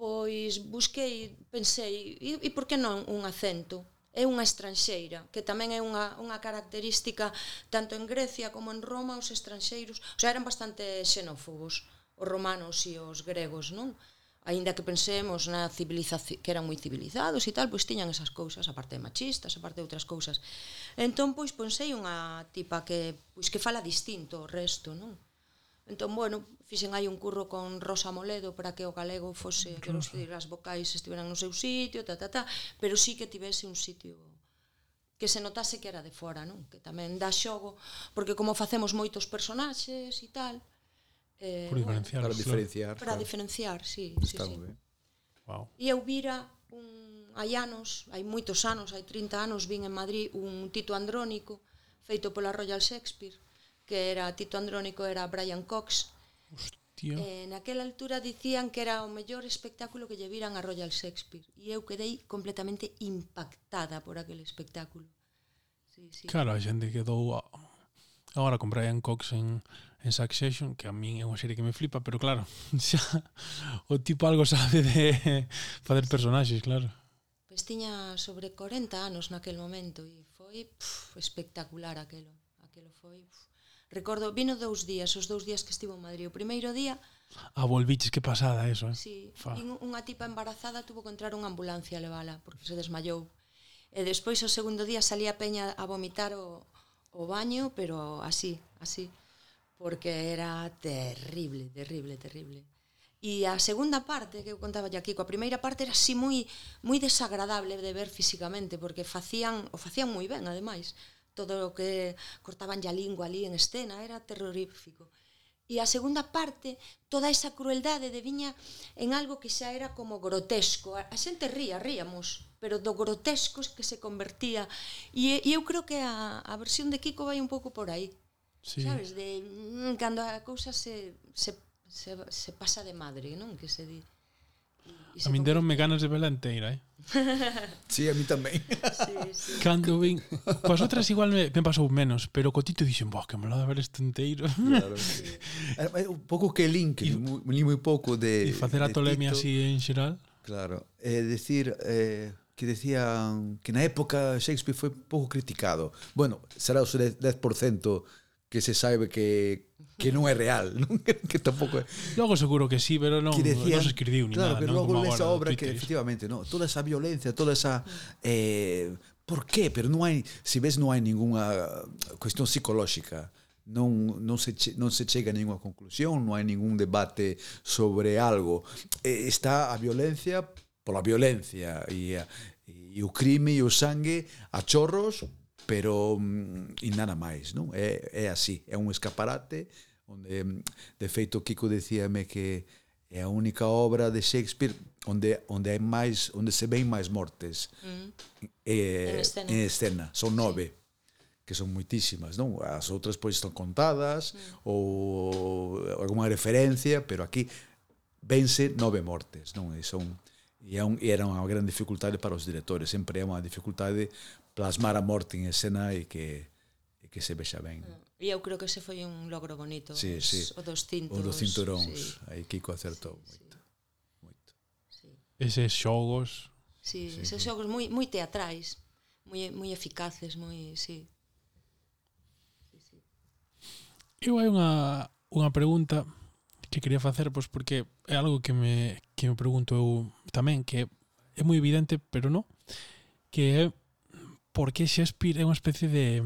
pois busquei, pensei, e, e por que non un acento? é unha estranxeira, que tamén é unha, unha característica tanto en Grecia como en Roma os estranxeiros, o sea, eran bastante xenófobos os romanos e os gregos, non? Aínda que pensemos na civilización que eran moi civilizados e tal, pois tiñan esas cousas, aparte de machistas, aparte de outras cousas. Entón, pois pensei unha tipa que pois que fala distinto ao resto, non? Entón, bueno, fixen aí un curro con Rosa Moledo para que o galego fose, claro. quero decir, as vocais estiveran no seu sitio, ta, ta, ta, pero sí que tivese un sitio que se notase que era de fora, non? Que tamén dá xogo, porque como facemos moitos personaxes e tal, eh, Por diferenciar, bueno, para diferenciar. Para claro. diferenciar, sí, Está sí, sí. Ben. Wow. E eu vira un, hai anos, hai moitos anos, hai 30 anos, vin en Madrid un Tito Andrónico feito pola Royal Shakespeare, que era Tito Andrónico era Brian Cox, Hostia. Eh, naquela altura dicían que era o mellor espectáculo que lle viran a Royal Shakespeare e eu quedei completamente impactada por aquel espectáculo. Sí, sí. Claro, a xente quedou a... agora con Brian Cox en, en Succession, que a min é unha serie que me flipa, pero claro, xa o tipo algo sabe de facer personaxes, claro. Pois pues tiña sobre 40 anos naquel momento e foi pff, espectacular aquelo. Aquelo foi pff, Recordo, vino dous días, os dous días que estivo en Madrid. O primeiro día... A volviches, que pasada eso, eh? Sí, unha tipa embarazada tuvo que entrar unha ambulancia a levala, porque se desmayou. E despois, o segundo día, salía a Peña a vomitar o, o baño, pero así, así. Porque era terrible, terrible, terrible. E a segunda parte que eu contaba aquí, coa primeira parte era así moi moi desagradable de ver físicamente porque facían o facían moi ben ademais, todo o que cortaban ya lingua ali en escena, era terrorífico. E a segunda parte, toda esa crueldade de viña en algo que xa era como grotesco. A xente ría, ríamos, pero do grotesco que se convertía. E, e eu creo que a, a versión de Kiko vai un pouco por aí. Sí. Sabes, de mm, cando a cousa se, se, se, se pasa de madre, non? Que se di. A min deronme ganas de vela enteira, eh? Sí, a mí tamén. Sí, sí. Cando vin... Coas outras igual me, me pasou menos, pero co Tito dixen, boh, que me lo de ver este inteiro. Claro, sí. Eh, eh, un pouco que link, li moi pouco de... E facer a tolemia así en xeral. Claro. É eh, decir, eh, que decían que na época Shakespeare foi pouco criticado. Bueno, será o 10% que se sabe que que non é real, non? que tampouco é. Logo seguro que sí, pero non, decían, non se escribiu ni claro, nada. Claro, pero non, logo esa obra que efectivamente, no, toda esa violencia, toda esa eh, por qué? Pero non hai, se ves non hai ningunha cuestión psicolóxica. Non, non, se, non se chega a ninguna conclusión, non hai ningún debate sobre algo. Eh, está a violencia pola violencia e, e, e o crime e o sangue a chorros, pero mm, e nada máis, non? É, eh, é así, é un escaparate onde de feito Kiko decíame que é a única obra de Shakespeare onde onde hai máis onde se ven máis mortes mm. eh, en, escena. en escena son nove sí. que son moitísimas non as outras pois están contadas mm. ou algunha referencia pero aquí vense nove mortes non e son e, é un, e era unha gran dificultade para os directores sempre é unha dificultade plasmar a morte en escena e que e que se vexa ben mm. E eu creo que ese foi un logro bonito, sí, os, sí. o dos cintos. O dos cinturóns, sí. aí Kiko acertou sí, moito. Sí. moito. Sí. Eses xogos... Sí, sí, eses xogos moi, moi teatrais, moi, moi eficaces, moi... Sí. Sí, sí. Eu hai unha, unha pregunta que quería facer, pois porque é algo que me, que me pregunto eu tamén, que é moi evidente, pero non, que é por que Shakespeare é unha especie de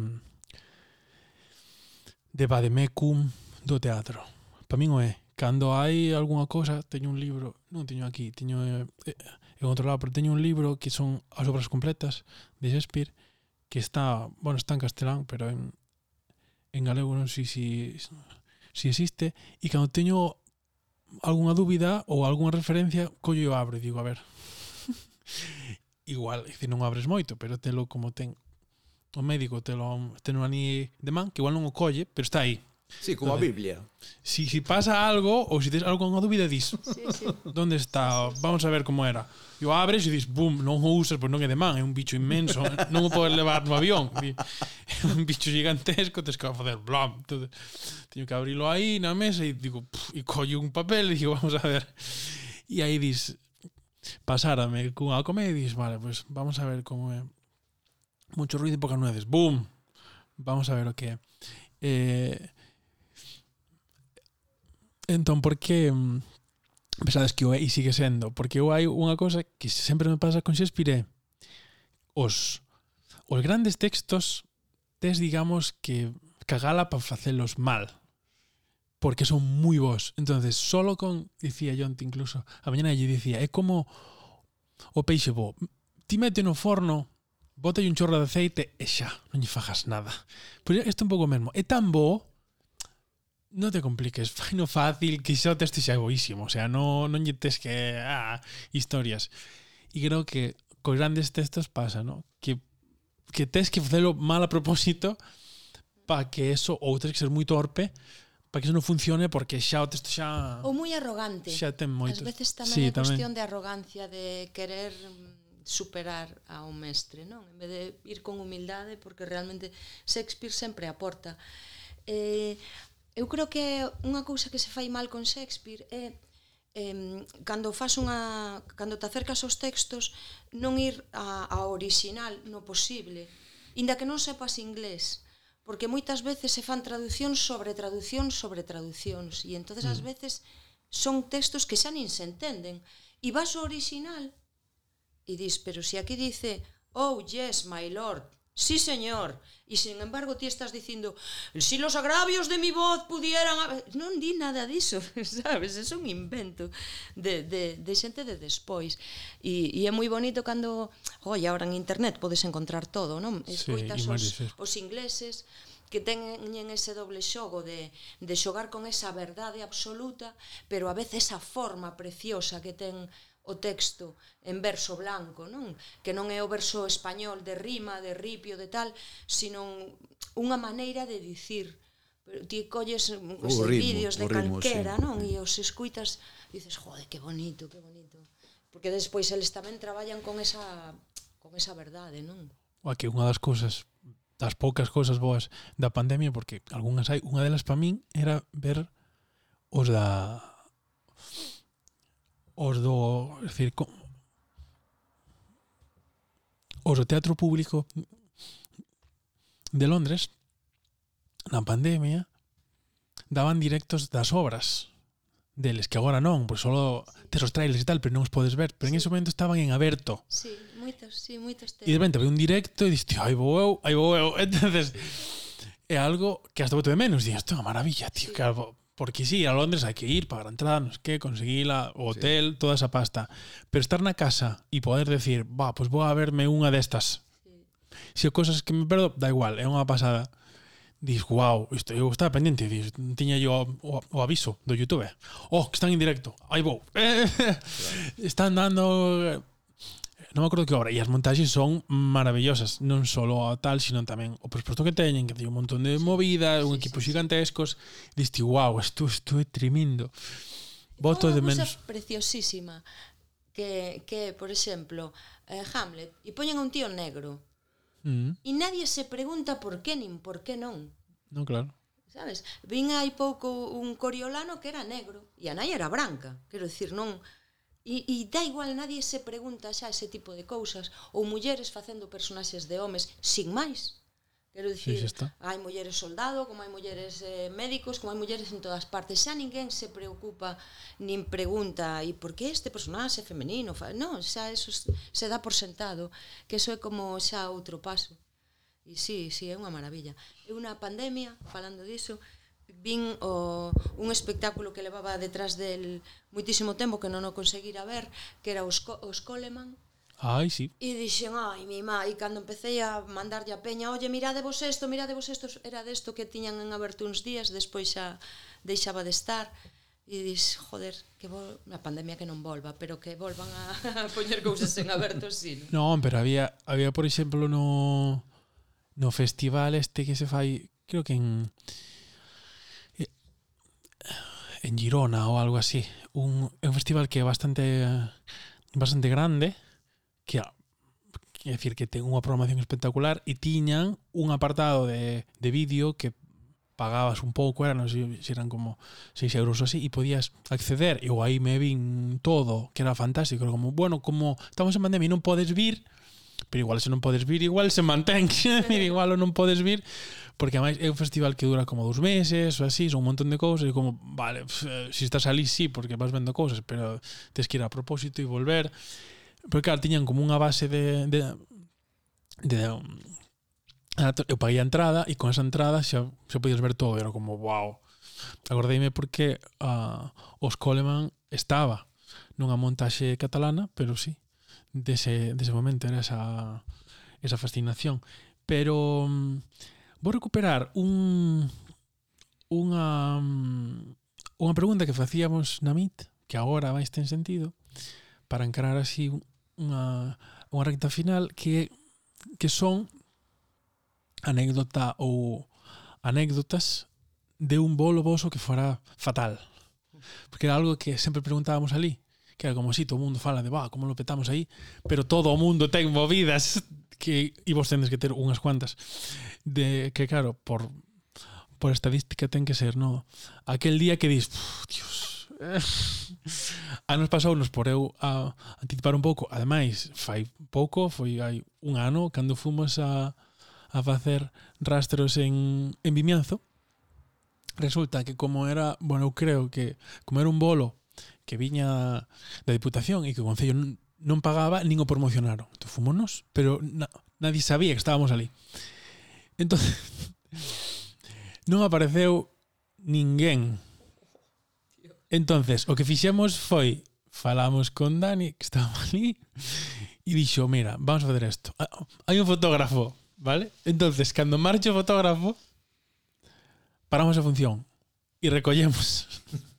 de vademecum do teatro. Para min o é. Cando hai algunha cousa, teño un libro, non teño aquí, teño eh, eh, en outro lado, pero teño un libro que son as obras completas de Shakespeare, que está, bueno, está en castelán, pero en, en galego non sei se si, si existe, e cando teño algunha dúbida ou algunha referencia, collo e abro e digo, a ver, igual, é dicir, non abres moito, pero telo como ten o médico telo, teno ali de man, que igual non o colle, pero está aí. Sí, como Entonces, a Biblia. Si, si pasa algo ou se si con algunha dúbida dis. Sí, sí. Donde está? Vamos a ver como era. E o abres e dis, bum, non o usas, pois non é de man, é un bicho inmenso, eh, non o podes levar no avión. É un bicho gigantesco, tens que facer blam. Entonces, teño que abrilo aí na mesa e digo, e collo un papel e digo, vamos a ver. E aí dis, pasárame cunha comedia e dis, vale, pois pues vamos a ver como é. Mucho ruido y pocas nueces. ¡Boom! Vamos a ver o eh, mm, que é. entón, por que pensades que o é e sigue sendo? Porque eu hai unha cosa que sempre me pasa con Shakespeare os, os grandes textos tes, digamos, que cagala para facelos mal porque son moi bons. Entonces, solo con, dicía Jonte incluso, a mañana lle dicía, é como o peixe bo, ti mete no forno bota un chorro de aceite e xa, non lle fajas nada. Pero isto é un pouco mesmo. É tan bo, non te compliques, fai no fácil, que xa o texto xa é boísimo. o sea, non, non lle tes que... Ah, historias. E creo que cos grandes textos pasa, ¿no? Que, que tes que facelo mal a propósito para que eso, ou tes que ser moi torpe, para que eso non funcione porque xa o texto xa... Ou moi arrogante. Xa ten moito. As veces tamén sí, é cuestión tamén. de arrogancia, de querer mm, superar ao mestre, non? En vez de ir con humildade, porque realmente Shakespeare sempre aporta. Eh, eu creo que unha cousa que se fai mal con Shakespeare é eh, cando fas unha cando te acercas aos textos non ir a, a original no posible, inda que non sepas inglés, porque moitas veces se fan traduccións sobre traduccións sobre traduccións e entonces mm. ás veces son textos que xa nin se entenden e vas ao original E dis, pero se si aquí dice, oh yes, my lord, sí señor, e sin embargo ti estás dicindo, si los agravios de mi voz pudieran... Non di nada diso, sabes, é un invento de, de, de xente de despois. E, e é moi bonito cando, oi, oh, agora en internet podes encontrar todo, non? Escoitas sí, os, os ingleses, que teñen ese doble xogo de, de xogar con esa verdade absoluta, pero a veces esa forma preciosa que ten o texto en verso blanco, non? Que non é o verso español de rima, de ripio, de tal, sino unha maneira de dicir. Ti colles mm, os vídeos de ritmo, calquera, sí. non? E os escuitas, dices, "Jode, que bonito, que bonito." Porque despois eles tamén traballan con esa con esa verdade, non? Oa que unha das cousas das poucas cousas boas da pandemia porque algunhas hai, unha delas para min era ver os da os do, decir, como os do teatro público de Londres na pandemia daban directos das obras deles, que agora non, pois solo tes os trailers e tal, pero non os podes ver, pero en ese momento estaban en aberto. Sí, moitos, sí, moitos. E de repente ve un directo e diste, ai vou eu, ai vou eu. Entonces, é algo que hasta boto de menos, e isto é unha maravilla, tío, sí. que algo, Porque sí, a Londres hay que ir, pagar entrada, no sé qué, conseguir la hotel, sí. toda esa pasta. Pero estar na casa e poder decir, va, pues vou a verme unha destas. Sí. Se si cosas que me perdo, da igual, é unha pasada. Dis, wow, isto eu estaba pendente, dis, tiña yo o, o aviso do YouTube. Oh, que están en directo. Aí vou. Eh, claro. Están dando non me acordo que obra, e as montaxes son maravillosas, non só a tal, sino tamén o presupuesto que teñen, que teñen un montón de movida, sí, un equipo sí, gigantescos, diste, wow, isto, isto é tremendo. Voto de menos. preciosísima, que, que por exemplo, eh, Hamlet, e poñen a un tío negro, mm. e nadie se pregunta por qué nin por qué non. Non, claro. Sabes? Vin hai pouco un coriolano que era negro e a nai era branca. Quero dicir, non E, e da igual, nadie se pregunta xa ese tipo de cousas ou mulleres facendo personaxes de homes sin máis. Quero dicir, sí, hai mulleres soldado, como hai mulleres eh, médicos, como hai mulleres en todas partes. Xa ninguén se preocupa nin pregunta e por que este personaxe é femenino? Fa... Non, xa eso se dá por sentado, que eso é como xa outro paso. E sí, sí, é unha maravilla. É unha pandemia, falando diso, vin o, un espectáculo que levaba detrás del muitísimo tempo que non o conseguira ver, que era os, os Coleman. Ai, sí. E dixen, ai, mi má, e cando empecé a mandarlle a peña, oye, mirade vos isto, mirade vos isto, era desto que tiñan en aberto uns días, despois xa deixaba de estar. E dis, joder, que vol... a pandemia que non volva, pero que volvan a, a poñer cousas en aberto, sí. Non, no, pero había, había por exemplo, no, no festival este que se fai, creo que en en Girona o algo así. Un, un festival que é bastante bastante grande, que que decir que ten unha programación espectacular e tiñan un apartado de, de vídeo que pagabas un pouco, era, non sei se eran como 6 euros ou así, e podías acceder, e eu aí me vin todo, que era fantástico, era como, bueno, como estamos en pandemia e non podes vir, pero igual se non podes vir, igual se mantén, igual o non podes vir, porque ademais é un festival que dura como dous meses ou así, son un montón de cousas e como, vale, se eh, si estás ali sí, porque vas vendo cousas, pero tens que ir a propósito e volver. Pero claro, tiñan como unha base de, de, de um, eu paguei a entrada e con esa entrada xa, xa podías ver todo era como, wow acordeime porque ah, uh, os Coleman estaba nunha montaxe catalana, pero sí dese, dese momento era esa, esa fascinación. Pero um, Vou recuperar un unha unha pregunta que facíamos na MIT, que agora máis ten sentido, para encarar así unha, unha recta final que que son anécdota ou anécdotas de un bolo voso que fora fatal. Porque era algo que sempre preguntábamos ali, que era como si todo o mundo fala de, bah, como lo petamos aí, pero todo o mundo ten movidas que e vos tendes que ter unhas cuantas de que claro, por por estadística ten que ser, no, aquel día que dis, dios, eh, anos pasounos por eu a anticipar un pouco, ademais fai pouco, foi hai un ano cando fomos a a facer rastros en en Vimianzo. Resulta que como era, bueno, eu creo que como era un bolo que viña da Diputación e que o Concello non pagaba nin o promocionaron. Entón, fumonos, pero na, nadie sabía que estábamos ali. Entón, non apareceu ninguén. Entonces, o que fixemos foi falamos con Dani, que estaba ali, e dixo, mira, vamos a fazer isto. Ah, hai un fotógrafo, vale? Entonces, cando marcho o fotógrafo, paramos a función e recollemos.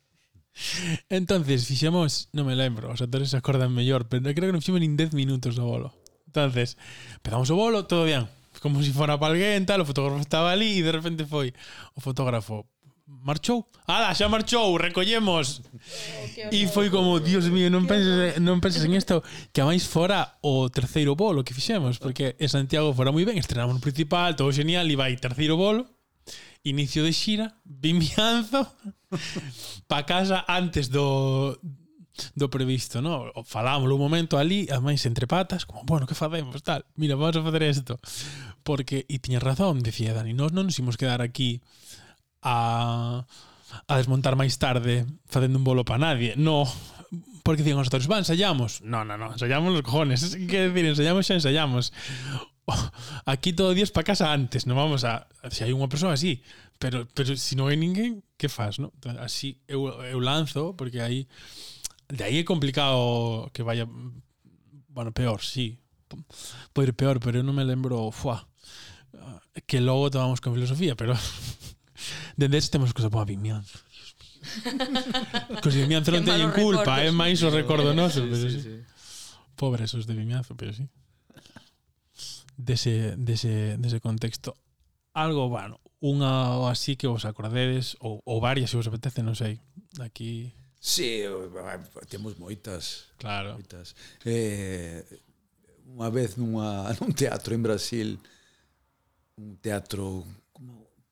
Entonces, fixemos, non me lembro, os actores se acordan mellor, pero creo que non fixemos nin 10 minutos do bolo. Entonces, empezamos o bolo, todo bien, como se si fora palguén, tal, o fotógrafo estaba ali e de repente foi o fotógrafo marchou. Ala, xa marchou, recollemos. E foi como, Dios mío, non penses, non penses en isto, que a máis fora o terceiro bolo que fixemos, porque en Santiago fora moi ben, estrenamos no principal, todo genial, e vai terceiro bolo, inicio de xira, vimianzo, pa casa antes do, do previsto, no? Falámoslo un momento ali, ademais entre patas, como, bueno, que facemos, tal, mira, vamos a facer isto. Porque, e tiña razón, decía Dani, nós non nos imos quedar aquí a, a desmontar máis tarde facendo un bolo para nadie, no, porque dicen os outros, va, ensayamos. No, no, no, ensayamos los cojones. Que decir, ensayamos xa ensayamos. aquí todo Dios para casa antes, non vamos a... Se hai unha persoa así, pero, pero se non hai ninguén, que faz, no? Así eu, eu lanzo, porque aí... De aí é complicado que vaya... Bueno, peor, sí. Pode ir peor, pero eu non me lembro... Fuá, que logo tomamos con filosofía, pero... Dende ese temos que boa a Vimianzo. Cos de Vimianzo non teñen culpa, é máis o recordo noso. Sí, sí, sí. Pobres os de Vimianzo, pero sí dese, dese, dese contexto. Algo, bueno, unha ou así que vos acordedes, ou, ou varias se vos apetece, non sei. Aquí... Sí, eh, temos moitas. Claro. Moitas. Eh, unha vez nunha, nun teatro en Brasil, un teatro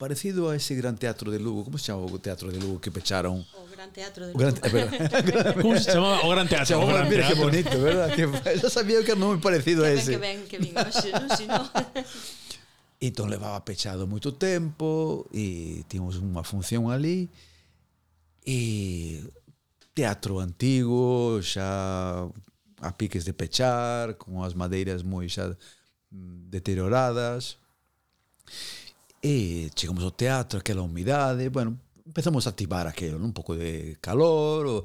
parecido a ese gran teatro de Lugo, como se chama o teatro de Lugo que pecharon? O gran teatro de Lugo. Gran, verdad, como se chamaba o gran teatro? Chamaba, o gran mira, teatro. que bonito, verdad? Que, yo sabía que era un nome parecido que a ese. Que ben, que ben, que ben, hoxe, non, si non. Entón levaba pechado moito tempo e tínhamos unha función ali e teatro antigo, xa a piques de pechar, con as madeiras moi xa deterioradas. E E chegamos ao teatro, aquela humidade, bueno, empezamos a activar aquello, un pouco de calor, o,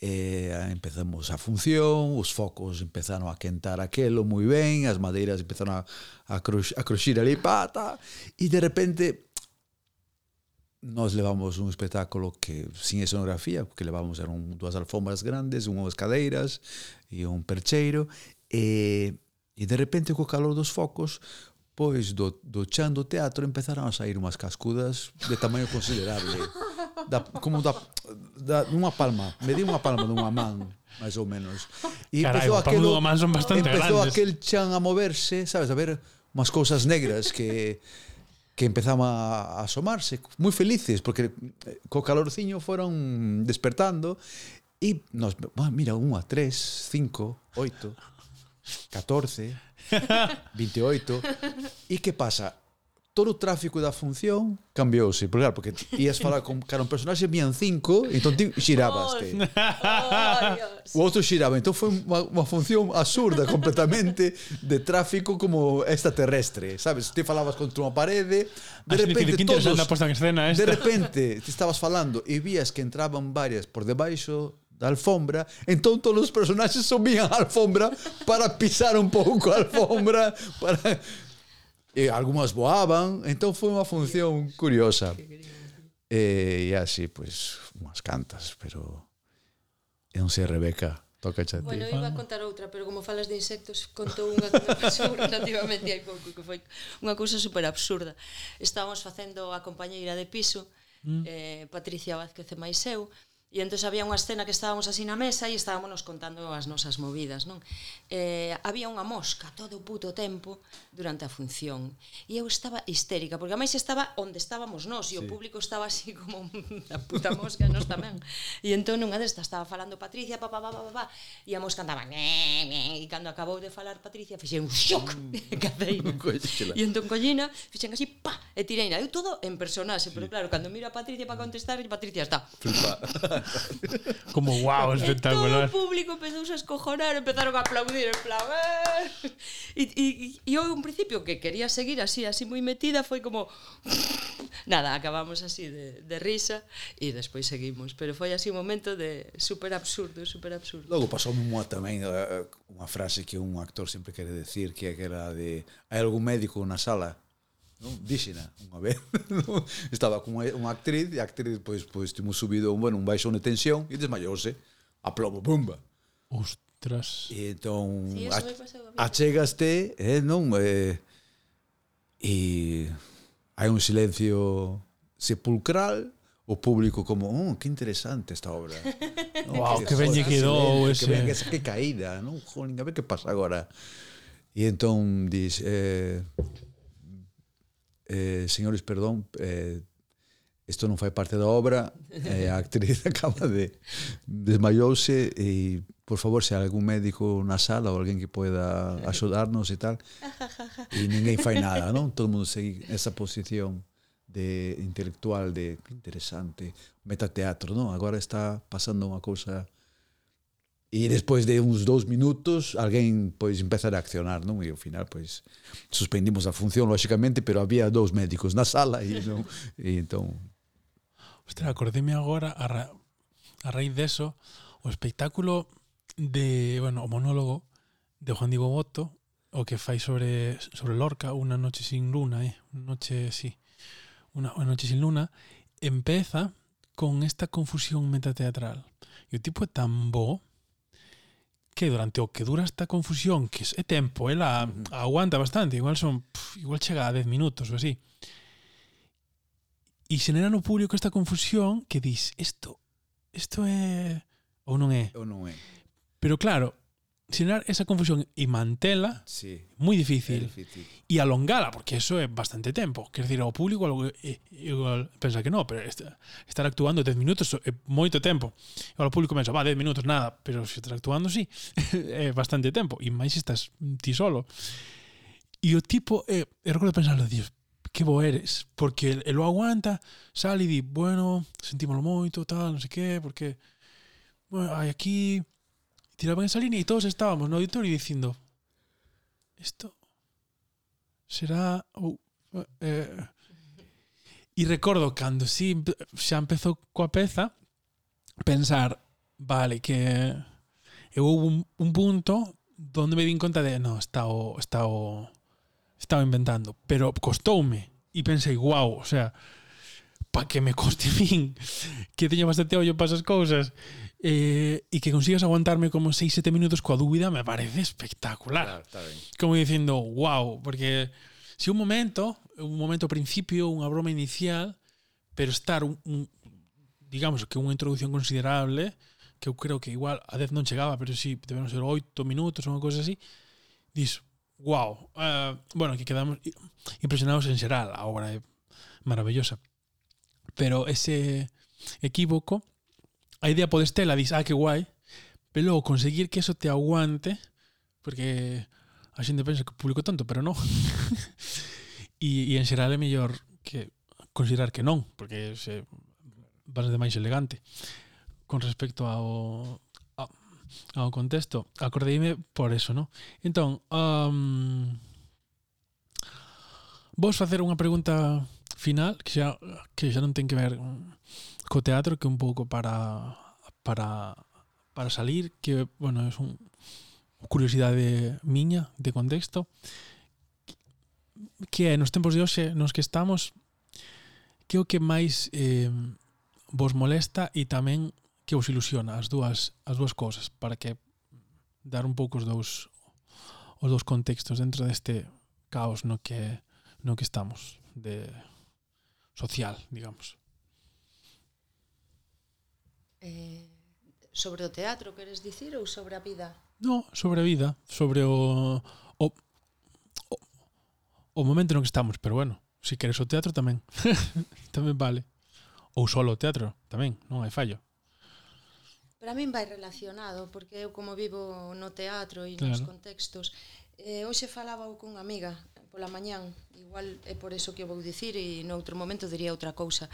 e empezamos a función, os focos empezaron a quentar aquelo moi ben, as madeiras empezaron a, a, crux, a cruxir ali pata, e de repente nos levamos un espectáculo que sin escenografía, porque levamos eran dúas alfombras grandes, unhas cadeiras e un percheiro, e, e de repente co calor dos focos Pois do, do chan do teatro empezaron a sair umas cascudas de tamaño considerable. Da, como da, da unha palma, me di unha palma dunha man, máis ou menos. E Carai, empezou aquel, man son bastante empezou grandes. aquel chan a moverse, sabes, a ver unhas cousas negras que que empezaban a asomarse, moi felices, porque eh, co calorciño foron despertando e nos, mira, unha, tres, cinco, oito, catorce, 28. E que pasa? todo o tráfico da función cambiouse, por claro, porque ias falar con cara un personaxe vían cinco, entón ti xirabaste. Oh, oh, o outro xiraba, entón foi unha, unha función absurda completamente de tráfico como extraterrestre, sabes? Ti falabas contra unha parede, de Así repente que, que todos, en escena esta. de repente te estabas falando e vías que entraban varias por debaixo da alfombra, então todos os personagens subían a alfombra para pisar un pouco a alfombra, para... e algumas voaban então foi uma función curiosa. E, e eh, así, pois, pues, unhas cantas, pero non sei, Rebeca, toca a ti. Bueno, iba a contar outra, pero como falas de insectos, contou unha que me pasou relativamente hai pouco, que foi unha cousa super absurda. Estábamos facendo a compañeira de piso, mm. eh, Patricia Vázquez e máis eu, e E entón había unha escena que estábamos así na mesa e estábamos contando as nosas movidas, non? Eh, había unha mosca todo o puto tempo durante a función. E eu estaba histérica, porque a máis estaba onde estábamos nós e sí. o público estaba así como a puta mosca, nós tamén. E entón unha destas estaba falando Patricia, pa, pa, pa, pa, pa, e a mosca andaba e cando acabou de falar Patricia fixei un xoc mm. cadeina. e entón collina, fixen así, pa, e tireina. Eu todo en personaxe, sí. pero claro, cando miro a Patricia para contestar, Patricia está... Como wow, espectacular. E todo o público empezou a escojonar, empezaron a aplaudir en plan, eh! E, e, e eu un principio que quería seguir así, así moi metida, foi como nada, acabamos así de, de risa e despois seguimos, pero foi así un momento de super absurdo, super absurdo. Logo pasou moi tamén eh, eh, unha frase que un actor sempre quere decir, que era de hai algún médico na sala non? Díxena unha vez. Non? Estaba con unha actriz e a actriz pois pois timo subido un, bueno, un baixón de tensión e desmayouse a plomo bomba. Ostras. E entón sí, a, achegaste, eh, non, eh, e hai un silencio sepulcral o público como, oh, que interesante esta obra. no, wow, que, que ben lle quedou ese. Que ben que, que caída, non? Jolín, a ver que pasa agora. E entón dis, eh, eh, señores, perdón, eh, isto non fai parte da obra, eh, a actriz acaba de desmayouse e por favor, se hai algún médico na sala ou alguén que poida axudarnos e tal, e ninguén fai nada, non? Todo mundo segue esa posición de intelectual, de que interesante, metateatro, non? Agora está pasando unha cousa E despois de uns dous minutos, alguén pois empezar a accionar, non? E ao final pois suspendimos a función lógicamente pero había dous médicos na sala e non e entón Ostras, acordeme agora a, ra, a raíz deso o espectáculo de, bueno, o monólogo de Juan Diego Boto, o que fai sobre sobre Lorca, unha noche sin luna, eh, unha noche, sí. Una, una noche sin luna empeza con esta confusión metateatral. E o tipo é tan bo que durante o que dura esta confusión, que é tempo, ela aguanta bastante, igual son pff, igual chega a 10 minutos ou así. E xenera no público esta confusión que dis, isto isto é ou non é? Ou non é. Pero claro, generar esa confusión e mantela sí, moi difícil. difícil. E alongala, porque eso é bastante tempo quer dizer, ao público eh, igual, igual pensa que no, pero esta, estar actuando 10 minutos é moito tempo igual o público pensa, va, 10 minutos, nada pero se estás actuando, sí, é bastante tempo e máis estás ti solo. E o tipo, eh, eu recordo pensarlo, Dios, que bo eres porque el, el lo aguanta, sale e di bueno, sentímolo moito, tal, non sei que porque, bueno, hai aquí tiraban esa línea y todos estábamos no? Auditorio dicindo esto será ou oh, eh, e recordo cando si xa empezou coa peza pensar vale que eu houve un, un punto donde me din conta de no, está o, está o estaba inventando, pero costoume e pensei, wow, o sea, pa que me coste min que teño bastante ollo para esas cousas eh, e que consigas aguantarme como 6-7 minutos coa dúbida me parece espectacular. Claro, está ben. Como dicindo, wow, porque si un momento, un momento principio, unha broma inicial, pero estar un, un digamos que unha introducción considerable, que eu creo que igual a 10 non chegaba, pero si sí, debemos ser 8 minutos ou unha cosa así, dis, wow, uh, eh, bueno, que quedamos impresionados en xeral, a obra é maravillosa. Pero ese equívoco a idea podes tela, dis, ah, que guai, pero logo conseguir que eso te aguante, porque a xente pensa que publico tanto, pero non. e, e en xeral é mellor que considerar que non, porque se bastante máis elegante. Con respecto ao ao, ao contexto, acordeime por eso, non? Entón, um, vos facer unha pregunta final, que xa, que xa non ten que ver co teatro, que un pouco para para para salir, que, bueno, é un curiosidade miña de contexto, que é nos tempos de hoxe nos que estamos que é o que máis eh, vos molesta e tamén que vos ilusiona as dúas as dúas cousas para que dar un pouco os dous os dous contextos dentro deste caos no que no que estamos de social, digamos. Eh, sobre o teatro, queres dicir, ou sobre a vida? No, sobre a vida, sobre o, o, o, o momento no que estamos, pero bueno, se si queres o teatro tamén, tamén vale. Ou solo o teatro, tamén, non hai fallo. Para min vai relacionado, porque eu como vivo no teatro e claro. nos contextos, eh, hoxe falaba con unha amiga pola mañán, igual é por eso que vou dicir e noutro momento diría outra cousa,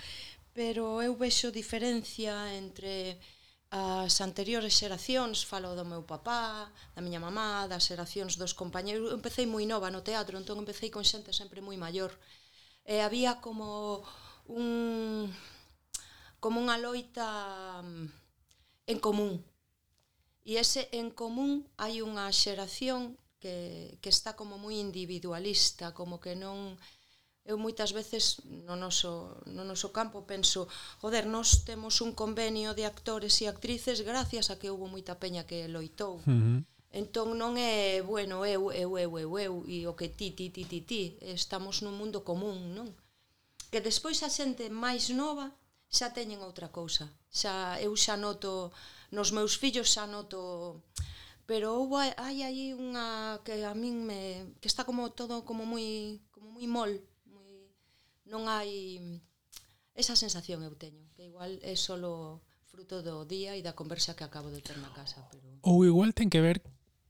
pero eu vexo diferencia entre as anteriores xeracións, falo do meu papá, da miña mamá, das xeracións dos compañeiros, eu empecé moi nova no teatro, entón empecé con xente sempre moi maior. E había como un como unha loita mm, en común. E ese en común hai unha xeración que, que está como moi individualista, como que non eu moitas veces no noso, no noso campo penso, joder, nós temos un convenio de actores e actrices gracias a que houve moita peña que loitou. Uh -huh. Entón non é, bueno, eu, eu, eu, eu, eu, e o que ti, ti, ti, ti, ti, estamos nun mundo común, non? Que despois a xente máis nova xa teñen outra cousa. Xa, eu xa noto, nos meus fillos xa noto pero houve hai aí unha que a min me que está como todo como moi como moi mol, moi non hai esa sensación eu teño, que igual é solo fruto do día e da conversa que acabo de ter na casa, pero ou igual ten que ver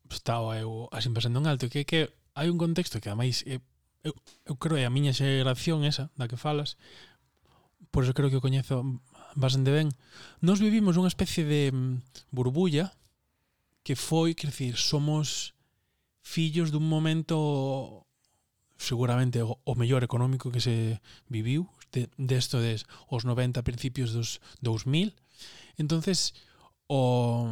estaba eu así pensando en alto que que hai un contexto que ademais eh, eu, eu creo é a miña xeración esa da que falas por eso creo que o coñezo bastante ben nos vivimos unha especie de mm, burbulla que foi, quer dicir, somos fillos dun momento seguramente o, o mellor económico que se viviu desto de, de des os 90 principios dos 2000 entonces o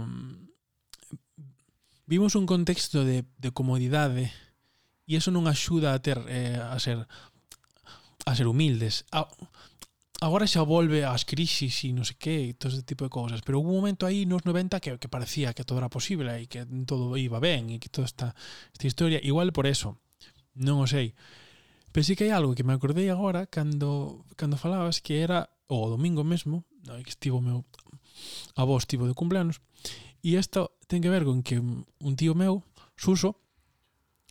vimos un contexto de, de comodidade e eso non axuda a ter eh, a ser a ser humildes. A, agora xa volve ás crisis e non sei que, todo ese tipo de cousas, pero hubo un momento aí nos 90 que, que parecía que todo era posible e que todo iba ben e que toda esta, esta historia, igual por eso, non o sei. Pero sí que hai algo que me acordei agora cando, cando falabas que era o domingo mesmo, que estivo meu a vos tipo de cumpleanos, e isto ten que ver con que un tío meu, Suso,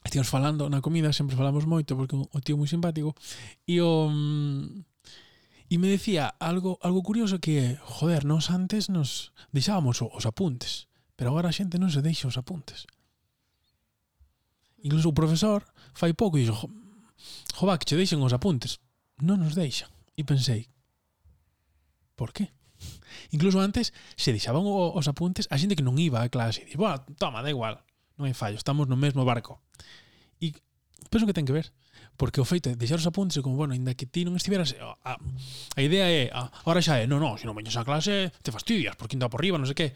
estivemos falando na comida, sempre falamos moito porque o tío moi simpático, e o mm, E me decía algo algo curioso que, joder, nós antes nos deixábamos os apuntes, pero agora a xente non se deixa os apuntes. Incluso o profesor fai pouco e dixo, jova, que che deixen os apuntes. Non nos deixan. E pensei, por qué? Incluso antes se deixaban os apuntes a xente que non iba a clase. E dixo, toma, da igual, non hai fallo, estamos no mesmo barco. E penso que ten que ver porque o feito de deixar os apuntes é como, bueno, ainda que ti non estiveras a, a, a idea é, a, ahora xa é, non, non, se non veñas a clase te fastidias, porque ainda por riba, non sei que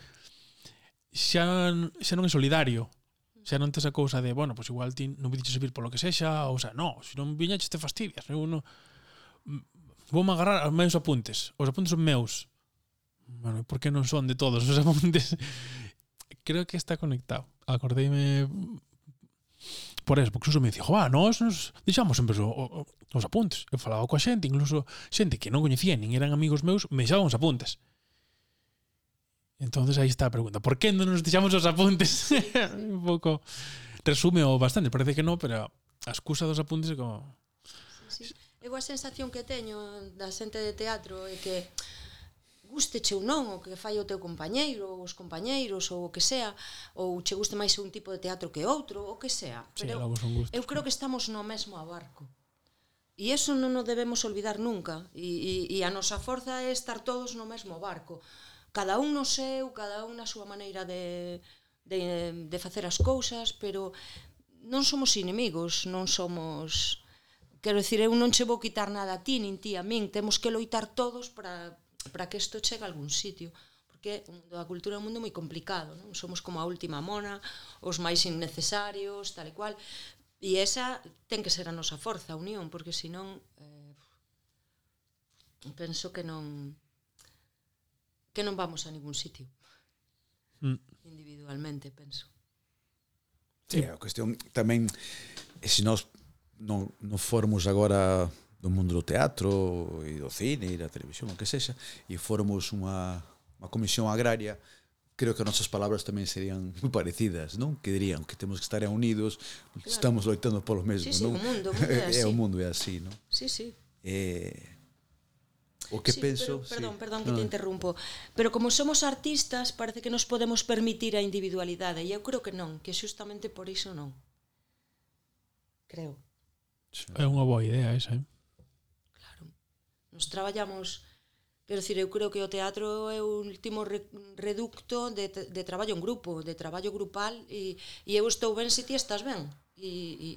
xa, xa non é solidario xa non tes a cousa de, bueno, pois pues igual ti non me diches subir polo que sexa, ou xa, non, se non viñaches te fastidias, eu non mm, vou me agarrar aos meus apuntes, os apuntes son meus, bueno, por que non son de todos os apuntes? Creo que está conectado. Acordeime por eso, porque Suso me dixo, ah, nós nos deixamos sempre o, o, os apuntes. Eu falaba coa xente, incluso xente que non coñecía, nin eran amigos meus, me deixaban os apuntes. Entonces aí está a pregunta, por que non nos deixamos os apuntes? Un pouco resume o bastante, parece que non, pero a excusa dos apuntes é como... Sí, sí. Eu a sensación que teño da xente de teatro é que gusteche ou non o que fai o teu compañeiro ou os compañeiros ou o que sea ou che guste máis un tipo de teatro que outro o que sea. Pero sí, eu creo que estamos no mesmo abarco. E eso non o debemos olvidar nunca. E, e, e a nosa forza é estar todos no mesmo barco. Cada un no seu, cada un na súa maneira de, de, de facer as cousas pero non somos inimigos non somos Quero dicir, eu non che vou quitar nada a ti nin ti a min, temos que loitar todos para para que isto chegue a algún sitio porque o mundo da cultura é un mundo moi complicado, non? Somos como a última mona, os máis innecesarios, tal e cual. E esa ten que ser a nosa forza, a unión, porque senón eh, penso que non que non vamos a ningún sitio. Mm. Individualmente, penso. Sí, a cuestión tamén se nós non, non formos agora do mundo do teatro e do cine e da televisión, o que sexa, e formos unha, unha comisión agraria, creo que as nosas palabras tamén serían moi parecidas, non? Que dirían que temos que estar unidos, claro. estamos loitando polo mesmo, sí, sí, non? O mundo, o mundo é, así. é o mundo é así, non? Sí, sí. Eh, O que sí, penso, pero, perdón, sí. perdón que no. te interrumpo, pero como somos artistas, parece que nos podemos permitir a individualidade e eu creo que non, que xustamente por iso non. Creo. É unha boa idea esa, eh? nos traballamos Quero dicir, eu creo que o teatro é o último re, reducto de, de traballo en grupo, de traballo grupal e, e eu estou ben se ti estás ben e, e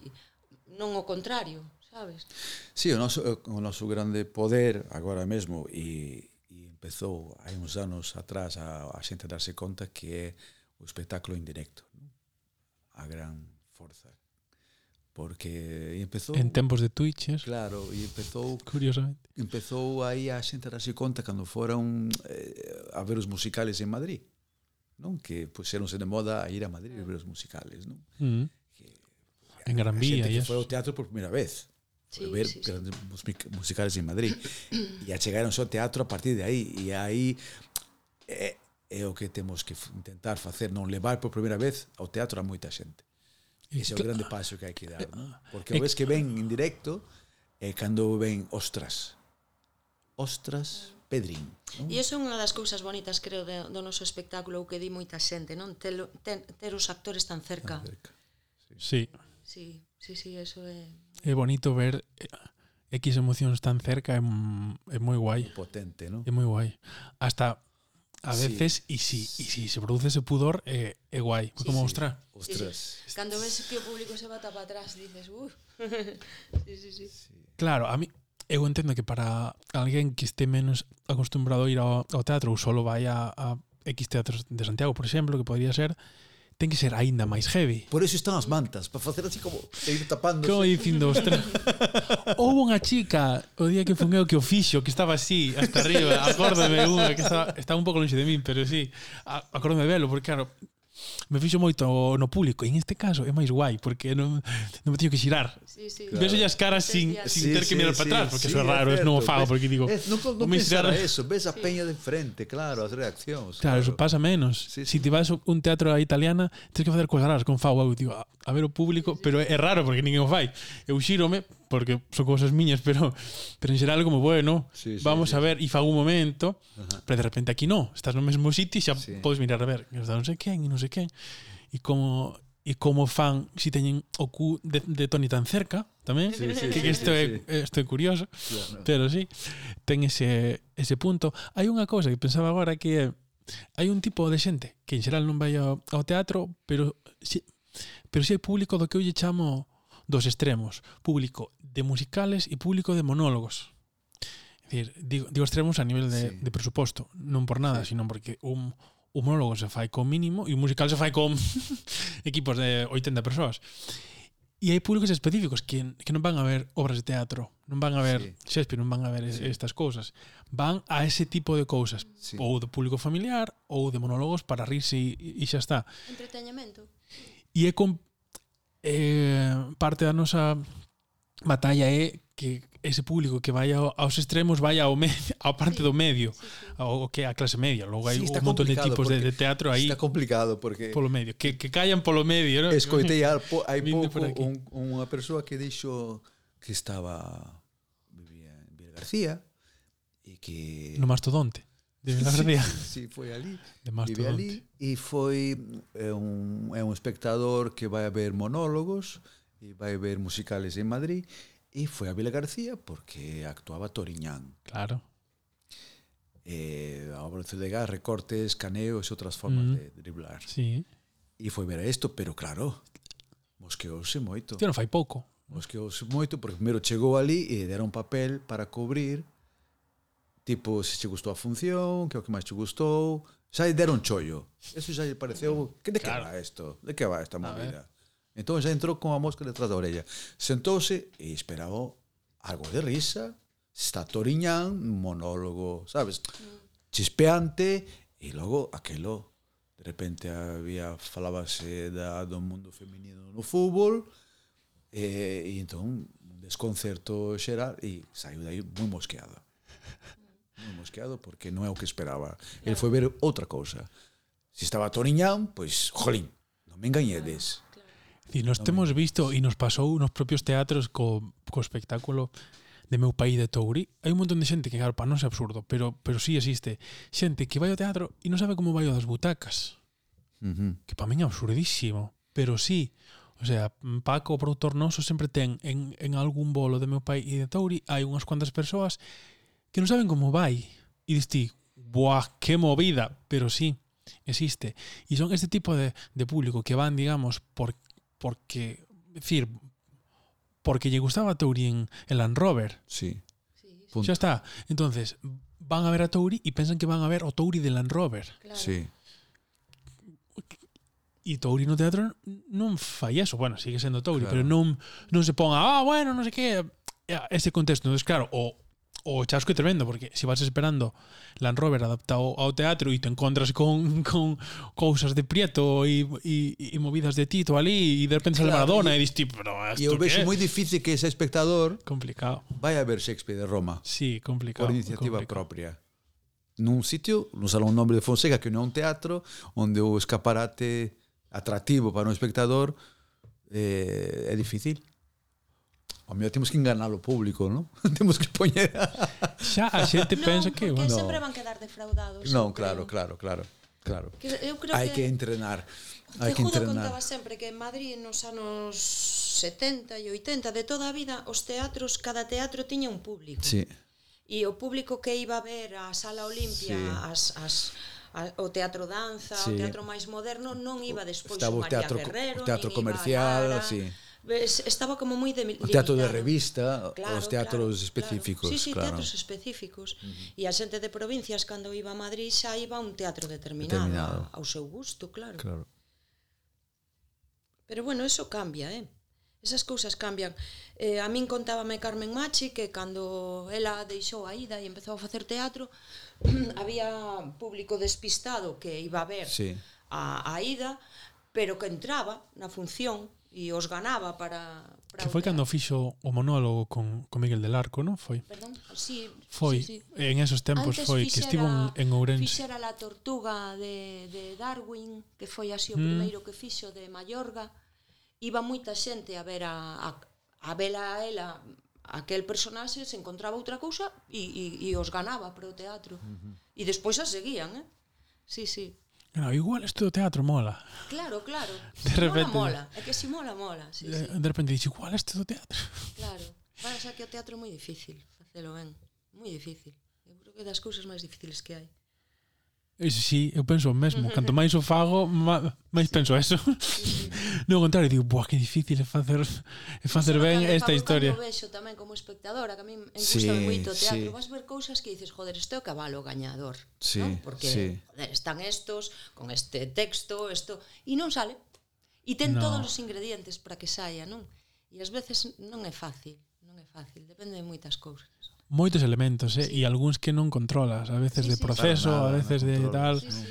non o contrario, sabes? Si, sí, o noso, o noso grande poder agora mesmo e, e empezou hai uns anos atrás a, a xente darse conta que é o espectáculo en directo, non? a gran forza Porque empezou En tempos de Twitch Claro, e empezou Curiosamente Empezou aí a xente darse conta Cando foron eh, a ver os musicales en Madrid non que puxéronse de moda a ir a Madrid a ver os musicales non? Mm. Que, en Gran Vía que foi ao teatro por primeira vez sí, ver sí, grandes sí. musicales en Madrid e achegaron ao teatro a partir de aí e aí é, é o que temos que intentar facer non levar por primeira vez ao teatro a moita xente Ese é o grande paso que hai que dar, non? Porque o ves que ven en directo e cando ven ostras. Ostras, Pedrín. Non? E iso é unha das cousas bonitas, creo, de, do noso espectáculo que di moita xente, non? Ter, ter, ter os actores tan cerca. Tan cerca. Sí. Sí, sí, sí, eso é... É bonito ver eh, X emocións tan cerca, é, é moi guai. Potente, non? É moi guai. Hasta A veces, e si, si, si se produce ese pudor, é eh, eh, guai. Sí, como, sí. ostra. Ostras. Sí, sí. Cando ves que o público se bata para atrás, dices, uff. sí, sí, sí, sí. Claro, a mí, eu entendo que para alguén que este menos acostumbrado a ir ao, ao teatro ou solo vai a, a X teatros de Santiago, por exemplo, que podría ser, ten que ser aínda máis heavy. Por eso están as mantas, para facer así como e ir tapándose. Como dicindo, ostras. Houve unha chica o día que fumeu que o fixo, que estaba así hasta arriba, acórdame unha que estaba, estaba un pouco longe de min, pero sí, acórdame velo, porque claro, me fixo moito no público. E en este caso é máis guai, porque non, non me teño que xirar. Sí, sí. Claro. Veso as caras sin, sin sí, ter que mirar sí, para atrás, porque sí, eso é raro, é non o fago, porque digo... Es, non non pensar a eso, ves a sí. peña de frente, claro, as reaccións. Claro, claro. eso pasa menos. Sí, sí. Si te vas a un teatro a italiana, tens que facer coas raras con fago, digo, a, a ver o público, sí, sí. pero é raro, porque ninguén o fai. Eu xírome, porque son cousas miñas, pero pero en xeral como bueno, sí, sí, vamos sí. a ver e fago un momento, Ajá. pero de repente aquí no, estás no mesmo sitio e xa sí. podes mirar a ver, non sei quen, non sei sei quen, e como e como fan si teñen o cu de, de Tony tan cerca tamén sí, sí, que isto sí, sí, é isto sí. é curioso yeah, no. pero sí ten ese ese punto hai unha cousa que pensaba agora que é hai un tipo de xente que en xeral non vai ao, ao teatro pero si, pero si hai público do que eu lle chamo dos extremos público de musicales e público de monólogos é dicir, digo, digo extremos a nivel de, sí. de presuposto non por nada, sí. sino porque un o monólogo se fai con mínimo e o musical se fai con equipos de 80 persoas. E hai públicos específicos que, que non van a ver obras de teatro, non van a ver sí. Shakespeare, non van a ver sí. estas cousas. Van a ese tipo de cousas, sí. ou do público familiar, ou de monólogos para rirse e, e xa está. Entretenimento. E é con, eh, parte da nosa batalla é que ese público que vai ao, aos extremos vai ao medio, ao parte sí, do medio, sí, sí. ao que a clase media, logo hai sí, un montón de tipos de, de teatro aí. Está complicado porque polo medio, que que callan polo medio, ¿no? Escoitei po, hai pouco un, unha persoa que dixo que estaba vivía en Vila García e que no Mastodonte. De Vila García. Sí, sí, foi ali. De Vive ali e foi é un é un espectador que vai a ver monólogos e vai a ver musicales en Madrid E foi a Vila García porque actuaba Toriñán. Claro. Eh, a obra de Zulegar, recortes, caneos e outras formas mm. de driblar. Sí. E foi ver a isto, pero claro, mosqueouse moito. Tío, non fai pouco. Mosqueouse moito porque primeiro chegou ali e dera un papel para cubrir tipo se che gustou a función, que é o que máis che gustou, xa lle deron chollo. Eso xa lle pareceu, que de claro. que va isto? De que va esta a movida? Ver. Entón xa entrou con a mosca detrás da orella. Sentouse e esperaba algo de risa, está toriñán, monólogo, sabes? Chispeante, e logo aquelo de repente había falábase da, do mundo feminino no fútbol, e, e entón un desconcerto xeral e saiu dai moi mosqueado. Moi mosqueado porque non é o que esperaba. El foi ver outra cousa. Se si estaba toriñán, pois, jolín, non me engañedes. Claro E nos no temos visto e nos pasou nos propios teatros co, co espectáculo de meu país de Touri. Hai un montón de xente que, claro, para non é absurdo, pero, pero sí existe xente que vai ao teatro e non sabe como vai das butacas. Uh -huh. Que para min é absurdísimo. Pero sí, o sea, Paco, o produtor noso, sempre ten en, en algún bolo de meu pai e de Touri hai unhas cuantas persoas que non saben como vai. E diste, buah, que movida. Pero sí, existe. E son este tipo de, de público que van, digamos, porque porque, decir, porque lle gustaba a Touri en el Land Rover. Sí. Punto. Xa está. Entonces, van a ver a Touri e pensan que van a ver o Touri de Land Rover. Claro. Sí. E Touri no teatro non fai eso. Bueno, sigue sendo Touri, claro. pero non non se ponga, ah, bueno, non sei que ese contexto. Entonces, claro, o o chasco é tremendo, porque se vas esperando Land Rover adaptado ao teatro e te encontras con, con cousas de Prieto e, e, e movidas de Tito ali e de repente claro, Maradona e, e dis tipo, pero E eu vexo moi difícil que ese espectador complicado. vai a ver Shakespeare de Roma. Sí, complicado. Por iniciativa complicado. propia. Nun sitio, no Salón Nobre de Fonseca, que non é un teatro, onde o escaparate atractivo para un espectador eh, é difícil. Oh, mellor temos que enganar o público, non? temos que poñer... Xa a xente pensa que... que... Bueno. sempre van quedar defraudados. Non, claro, claro, claro. Claro. Que eu creo Hai que, que entrenar. Hai que entrenar. contaba sempre que en Madrid nos anos 70 e 80 de toda a vida os teatros, cada teatro tiña un público. Sí. E o público que iba a ver a Sala Olimpia, sí. as, as, a, o teatro danza, sí. o teatro máis moderno non iba despois Estaba o María teatro, Guerrero, o teatro comercial, así estaba como moi limitado. O teatro de revista, claro, os teatros claro, específicos, claro. Sí, sí, claro. teatros específicos. Uh -huh. E a xente de provincias cando iba a Madrid xa iba a un teatro determinado, determinado. ao seu gusto, claro. Claro. Pero bueno, eso cambia, eh? Esas cousas cambian. Eh, a min contábame Carmen Machi que cando ela deixou a ida e empezou a facer teatro, había público despistado que iba a ver sí. a, a ida, pero que entraba na función e os ganaba para... para que foi cando fixo o monólogo con, con Miguel del Arco, non? Foi? Perdón, sí, foi, sí, sí. en esos tempos Antes foi, que estivo en Ourense. Fixera la tortuga de, de Darwin, que foi así o mm. primeiro que fixo de Mallorca. Iba moita xente a ver a, a, a vela a ela aquel personaxe se encontraba outra cousa e, e, e os ganaba para o teatro. Uh -huh. E despois a seguían, eh? Sí, sí. No, igual isto do teatro mola. Claro, claro. De si repente, mola, mola. É que si mola, mola. Sí, de, sí. de repente dixe, igual isto do teatro. Claro. Para xa que o teatro é moi difícil facelo ben. Moi difícil. Eu creo que das cousas máis difíciles que hai. Eso sí, eu penso o mesmo. Canto máis o fago, máis penso eso. no contrario, digo, buah, que difícil é facer é facer ben esta historia. Eu vexo tamén como espectadora, que a mí me gusta sí, moito o teatro. Sí. Vas ver cousas que dices, joder, este é o cabalo gañador. Sí, non? Porque, sí. joder, están estos, con este texto, isto... E non sale. E ten no. todos os ingredientes para que saia, non? E ás veces non é fácil, non é fácil. Depende de moitas cousas moitos elementos, eh? Sí. e algúns que non controlas, a veces sí, de proceso, sí, nada, a veces nada, de tal. Sí, sí.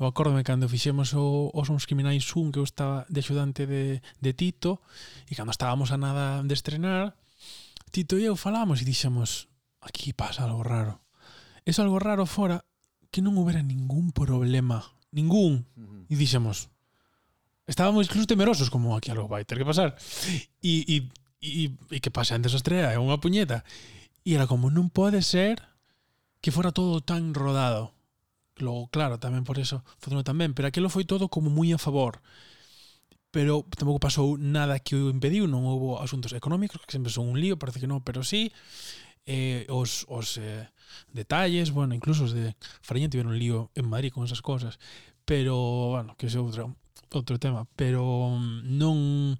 Eu acórdome cando fixemos o, os uns criminais un que eu estaba de axudante de, de Tito e cando estábamos a nada de estrenar, Tito e eu falamos e dixemos aquí pasa algo raro. Eso algo raro fora que non houbera ningún problema. Ningún. Uh -huh. E dixemos estábamos incluso temerosos como aquí algo vai ter que pasar. E, e, e, e que pase antes a estrea, é unha puñeta. Y era como, no puede ser que fora todo tan rodado. Logo, claro, tamén por eso funcionou tamén, pero aquilo foi todo como moi a favor. Pero tampouco pasou nada que o impediu, non houbo asuntos económicos, que sempre son un lío, parece que non, pero sí, eh, os, os eh, detalles, bueno, incluso os de Fariña tiveron un lío en Madrid con esas cosas, pero, bueno, que é outro, outro tema, pero mm, non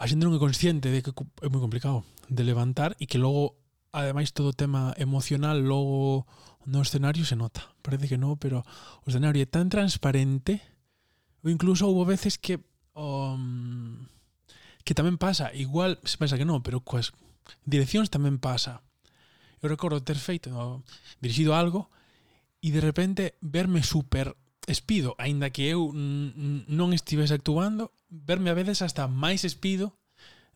a xente non é consciente de que é moi complicado de levantar e que logo ademais todo o tema emocional logo no escenario se nota. Parece que non, pero o escenario é tan transparente ou incluso houve veces que um, que tamén pasa igual se pensa que non, pero coas direccións tamén pasa. Eu recordo ter feito no, dirixido algo e de repente verme super espido, aínda que eu non estivese actuando, verme a veces hasta máis espido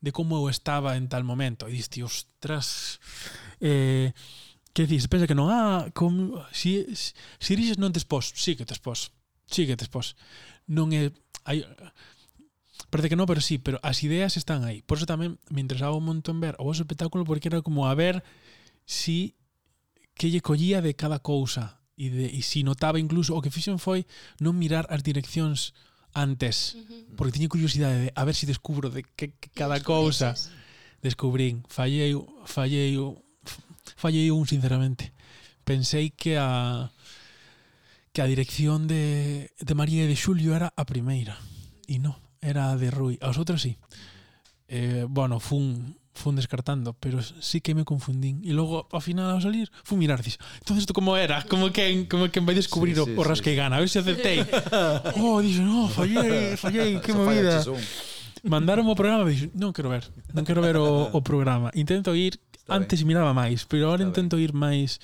de como eu estaba en tal momento. E diste, ostras, eh, que dices, pensa que non, ah, com, si, si dixes non te expós, sí que te expós, sí que te expós. Non é, hai, parece que non, pero sí, pero as ideas están aí. Por eso tamén me interesaba un montón ver o vosso espectáculo porque era como a ver si que lle collía de cada cousa e, de, e si notaba incluso o que fixen foi non mirar as direccións antes, uh -huh. porque tiña curiosidade de a ver se si descubro de que, que cada cousa descubrín. Fallei, fallei, fallei un sinceramente. Pensei que a que a dirección de, de María e de Xulio era a primeira. E non, era a de Rui. As outras sí. Eh, bueno, fun fun descartando, pero sí que me confundín. E logo, ao final, ao salir, fui mirar, dis, entonces isto como era, como que como que vai descubrir sí, sí, o, o rasqueigana, sí. a ver se aceptei. oh, dixo, no, fallei, fallei, que movida. Mandaron o programa e dixo, non quero ver, non quero ver o, o programa. Intento ir, Está antes ben. miraba máis, pero agora intento ir máis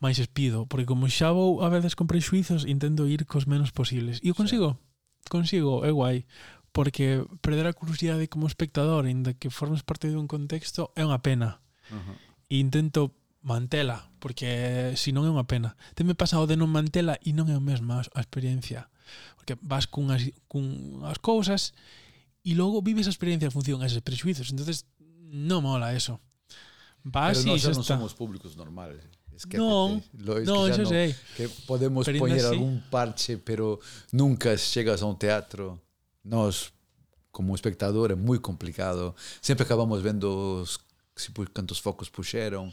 máis espido, porque como xa vou a veces con prexuizos, intento ir cos menos posibles. E o consigo, sí. consigo, é guai porque perder a curiosidade como espectador, ainda que formes parte dun contexto, é unha pena. Uh -huh. E intento mantela, porque se non é unha pena. Te me pasado de non mantela e non é a mesma a experiencia. Porque vas cun as, cun as cousas e logo vives a experiencia en función a eses prexuizos. entonces non mola eso. Vas Pero nós xa non somos públicos normales. Esquécete. Non, Lo, es non, que xa, xa sei. Que podemos poñer así. algún parche, pero nunca chegas a un teatro nós, como espectador, é moi complicado. Sempre acabamos vendo os, se cantos focos puxeron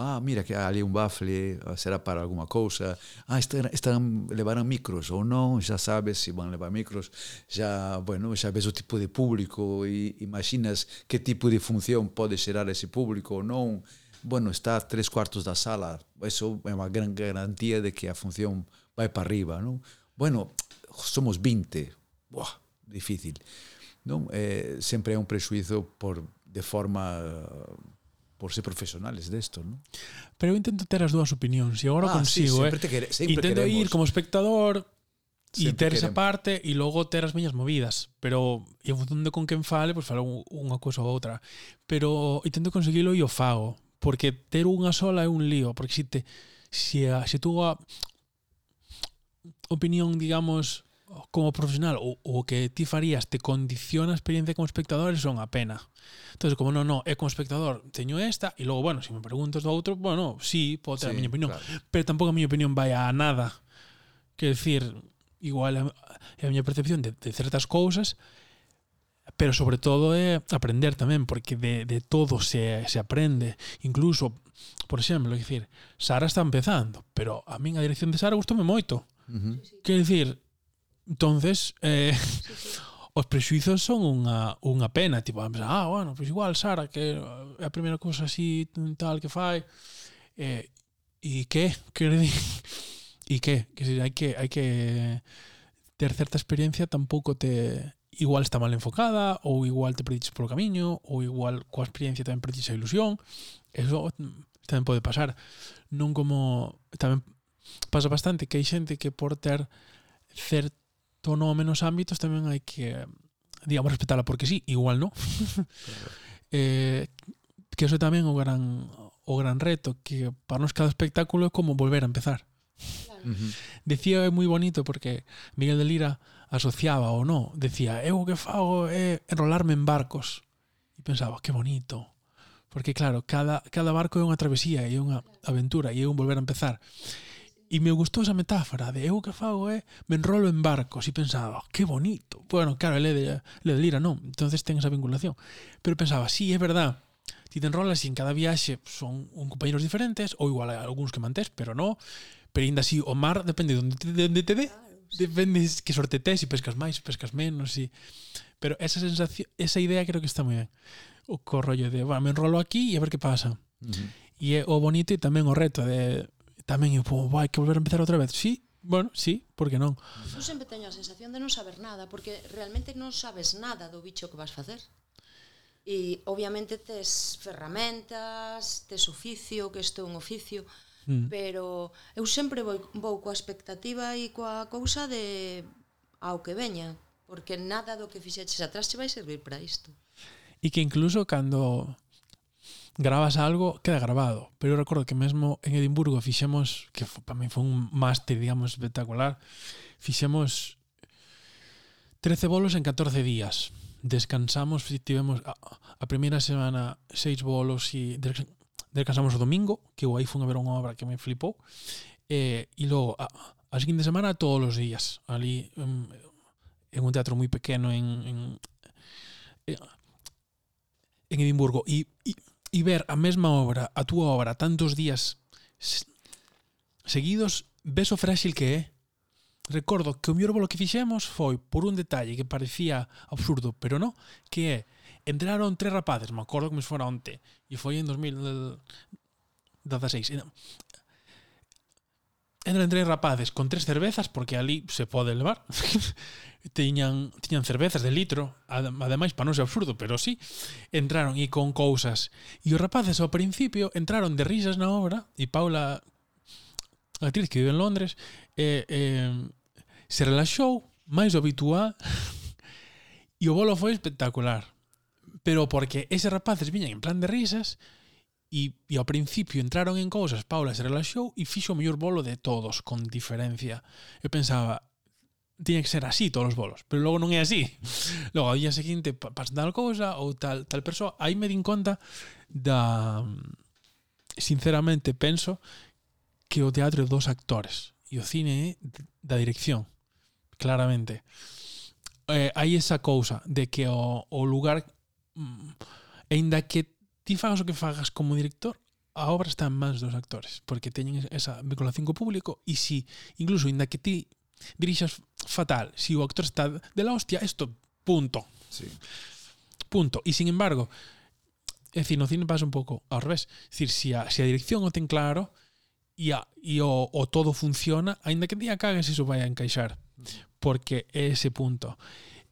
Ah, mira, que ali un bafle, ah, será para alguma cousa Ah, están, están levarán micros ou non já sabes se van levar micros. xa bueno, xa ves o tipo de público e imaginas que tipo de función pode xerar ese público ou non Bueno, está tres cuartos da sala. eso é unha grande garantía de que a función vai para arriba, non Bueno, somos 20. Buah, difícil. Non? Eh, sempre é un prexuizo por de forma por ser profesionales desto, non? Pero eu intento ter as dúas opinións e agora ah, consigo, sí, sempre eh. Te quere, sempre intento queremos. ir como espectador e ter esa parte e logo ter as miñas movidas, pero en función de con quen fale, pois pues, falo unha cousa ou outra, pero intento conseguilo e o fago, porque ter unha sola é un lío, porque se te se a, se tú a opinión, digamos, como profesional o, o que ti farías te condiciona a experiencia como espectador son a pena. Entonces, como non, non, é como espectador, teño esta e logo, bueno, se si me preguntas do outro, bueno, sí, pode ter sí, a miña opinión, claro. pero tampouco a miña opinión vai a nada. Quer decir, igual a, a miña percepción de, de certas cousas, pero sobre todo é aprender tamén, porque de, de todo se, se aprende. Incluso, por exemplo, é dicir, Sara está empezando, pero a min a dirección de Sara gustoume moito. Uh -huh. Quer dicir, Entonces, eh, os prexuizos son unha, unha pena, tipo, ah, bueno, pois igual Sara, que eh, é a primeira cousa así tal que fai, eh, e que, quero dicir, e que, que hai que hai que ter certa experiencia tampouco te igual está mal enfocada ou igual te perdiches polo camiño ou igual coa experiencia tamén perdiches a ilusión. Eso tamén pode pasar. Non como tamén pasa bastante que hai xente que por ter certo tono menos ámbitos tamén hai que digamos respetala porque sí, igual no eh, que eso tamén o gran o gran reto que para nos cada espectáculo é como volver a empezar. Uh -huh. Decía é moi bonito porque Miguel de Lira asociaba ou non, decía, eu o que fago é enrolarme en barcos. E pensaba, que bonito. Porque claro, cada, cada barco é unha travesía e é unha aventura e é un volver a empezar. E me gustou esa metáfora de eu que fago é me enrolo en barcos e pensaba, oh, que bonito. Bueno, claro, ele de, ele de Lira non, entonces ten esa vinculación. Pero pensaba, sí, é verdad, ti te enrolas e en cada viaxe son un compañeros diferentes, ou igual hai algúns que mantés, pero non. Pero ainda así, o mar depende de onde te, de onde te dé. Depende que sorte tes, se pescas máis, se pescas menos, e... Pero esa sensación, esa idea creo que está moi ben. O co rollo de, bueno, me enrolo aquí e a ver que pasa. Uh -huh. E é o bonito e tamén o reto de tamén eu pô, vai que volver a empezar outra vez. Sí, bueno, sí, por que non? Eu sempre teño a sensación de non saber nada, porque realmente non sabes nada do bicho que vas facer. E obviamente tes ferramentas, tes oficio, que isto é un oficio, mm. pero eu sempre vou, vou coa expectativa e coa cousa de ao que veña, porque nada do que fixeches atrás che vai servir para isto. E que incluso cando grabas algo, queda grabado. Pero eu recordo que mesmo en Edimburgo fixemos, que para mí foi un máster, digamos, espectacular, fixemos 13 bolos en 14 días. Descansamos, tivemos a, a primeira semana 6 bolos e descansamos o domingo, que eu aí fun a ver unha obra que me flipou. Eh, e logo, a, a seguinte semana, todos os días, ali en, en un teatro moi pequeno en, en, en Edimburgo. E, e e ver a mesma obra, a túa obra, tantos días seguidos, ves o frágil que é. Recordo que o mellor bolo que fixemos foi por un detalle que parecía absurdo, pero non, que é, entraron tres rapaces, me acordo que me fora onte, e foi en 2016, entran tres rapaces con tres cervezas porque ali se pode levar. Tiñan, tiñan cervezas de litro ademais para non ser absurdo, pero sí. Entraron e con cousas. E os rapaces ao principio entraron de risas na obra e Paula a actriz que vive en Londres eh, eh, se relaxou máis do habitual e o bolo foi espectacular. Pero porque eses rapaces viñan en plan de risas E, e ao principio entraron en cousas, Paula se relaxou e fixo o mellor bolo de todos, con diferencia. Eu pensaba, tiña que ser así todos os bolos, pero logo non é así. Logo, ao día seguinte pasa tal cousa ou tal, tal persoa, aí me din conta da... Sinceramente, penso que o teatro é dos actores e o cine é da dirección, claramente. Eh, hai esa cousa de que o, o lugar, mm, ainda que ti fagas o que fagas como director, a obra está en mans dos actores, porque teñen esa vinculación co público e si incluso inda que ti dirixas fatal, si o actor está de la hostia, esto punto. Sí. Punto. E sin embargo, é dicir, no cine pasa un pouco ao revés, é dicir, si a, si a dirección o ten claro e, a, e o, o todo funciona, aínda que día cagues iso vai a encaixar, porque é ese punto.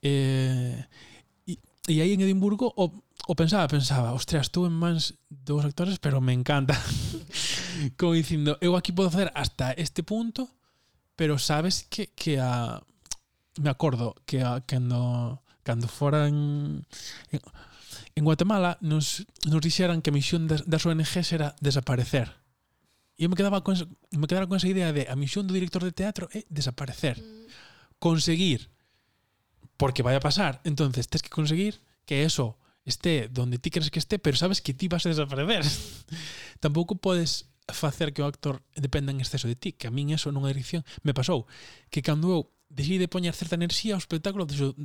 Eh, e, e aí en Edimburgo o, o pensaba, pensaba, ostras, estou en mans dos actores, pero me encanta. Como dicindo, eu aquí podo facer hasta este punto, pero sabes que, que a... Me acordo que a, cando, cando foran... En, en Guatemala nos, nos dixeran que a misión das, das ONGs era desaparecer. E eu me quedaba con, me quedaba con esa idea de a misión do director de teatro é desaparecer. Mm. Conseguir. Porque vai a pasar. entonces tens que conseguir que eso esté donde ti queres que esté, pero sabes que ti vas a desaparecer. Tampouco podes facer que o actor dependa en exceso de ti, que a min eso nunha dirección me pasou, que cando eu deixei de poñer certa enerxía ao espectáculo deixo,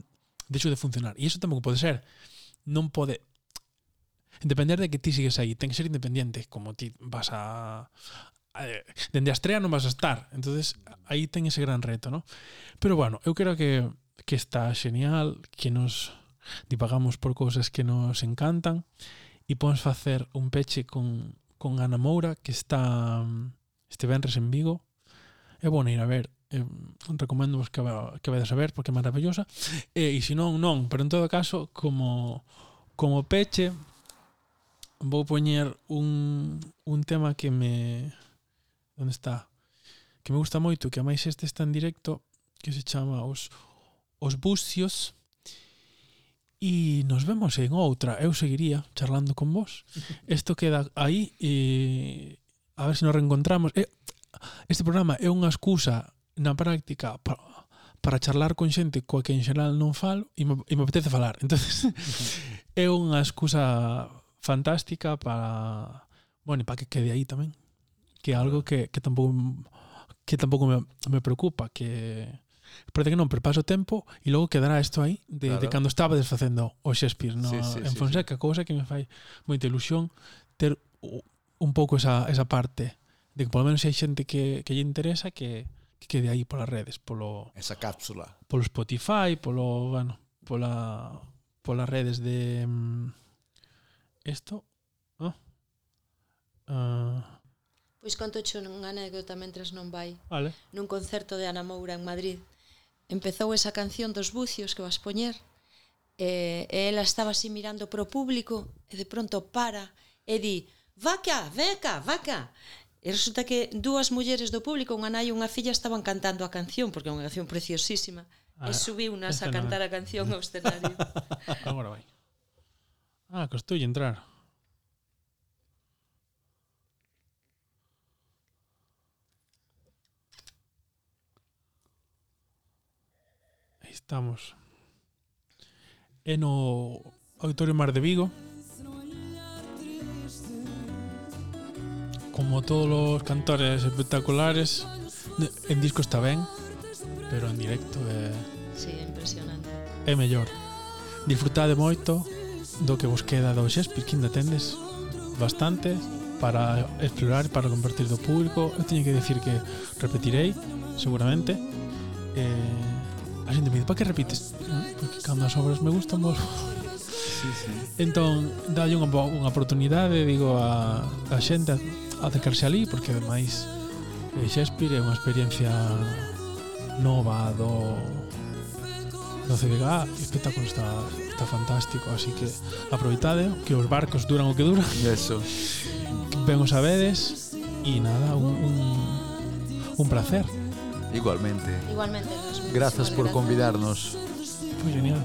deixo de funcionar. E iso tampouco pode ser. Non pode depender de que ti sigues aí, ten que ser independiente, como ti vas a dende a estrela non vas a estar. Entonces aí ten ese gran reto, ¿no? Pero bueno, eu creo que que está genial, que nos divagamos por cousas que nos encantan e podemos facer un peche con, con Ana Moura que está este venres en Vigo. É bueno ir a ver eh, recomendo vos que, que vedes a ver porque é maravillosa. Eh, e se non, non, pero en todo caso como, como peche vou poñer un, un tema que me onde está? Que me gusta moito que a máis este está en directo que se chama Os, os Bucios. E nos vemos en outra. Eu seguiría charlando con vos. Isto queda aí e a ver se nos reencontramos. Este programa é unha excusa na práctica para, para charlar con xente coa que en xeral non falo e me, e me apetece falar. Entonces, é unha excusa fantástica para, bueno, e para que quede aí tamén, que é algo que que tampouco que tampouco me, me preocupa, que parece que non, pero paso o tempo e logo quedará isto aí de, claro. de cando estaba desfacendo o Shakespeare no, sí, sí, en Fonseca, sí, sí. cousa que me fai moita ilusión ter un pouco esa, esa parte de que polo menos hai xente que, que lle interesa que, que quede aí polas redes, polo esa cápsula, polo Spotify, polo, bueno, pola polas redes de mm, isto, oh. Ah. uh, Pois conto che unha anécdota mentres non vai. Vale. Nun concerto de Ana Moura en Madrid, empezou esa canción dos bucios que vas poñer, e, e ela estaba así mirando pro público, e de pronto para, e di, vaca, veca, vaca, E resulta que dúas mulleres do público, unha nai e unha filla, estaban cantando a canción, porque é unha canción preciosísima, ah, e subiu unas a cantar a canción ao escenario. Agora vai. Ah, costoulle entrar. Aí estamos. É no Auditorio Mar de Vigo. Como todos os cantores espectaculares, en disco está ben, pero en directo é... Sí, impresionante. É mellor. Disfrutade moito do que vos queda do Shakespeare, que ainda tendes bastante para explorar, para compartir do público. Eu teño que decir que repetirei, seguramente. Eh, a xente me dice, pa que repites? Porque cando as obras me gustan vos. Sí, sí. entón dalle unha, unha oportunidade digo a, a xente a, a acercarse ali porque ademais eh, Shakespeare é unha experiencia nova do do CDG ah, espectáculo está, está fantástico así que aproveitade que os barcos duran o que duran. Eso. Ben os sabedes e nada un, un, un placer. Igualmente. Igualmente. Pues, gracias por convidarnos. Fue genial.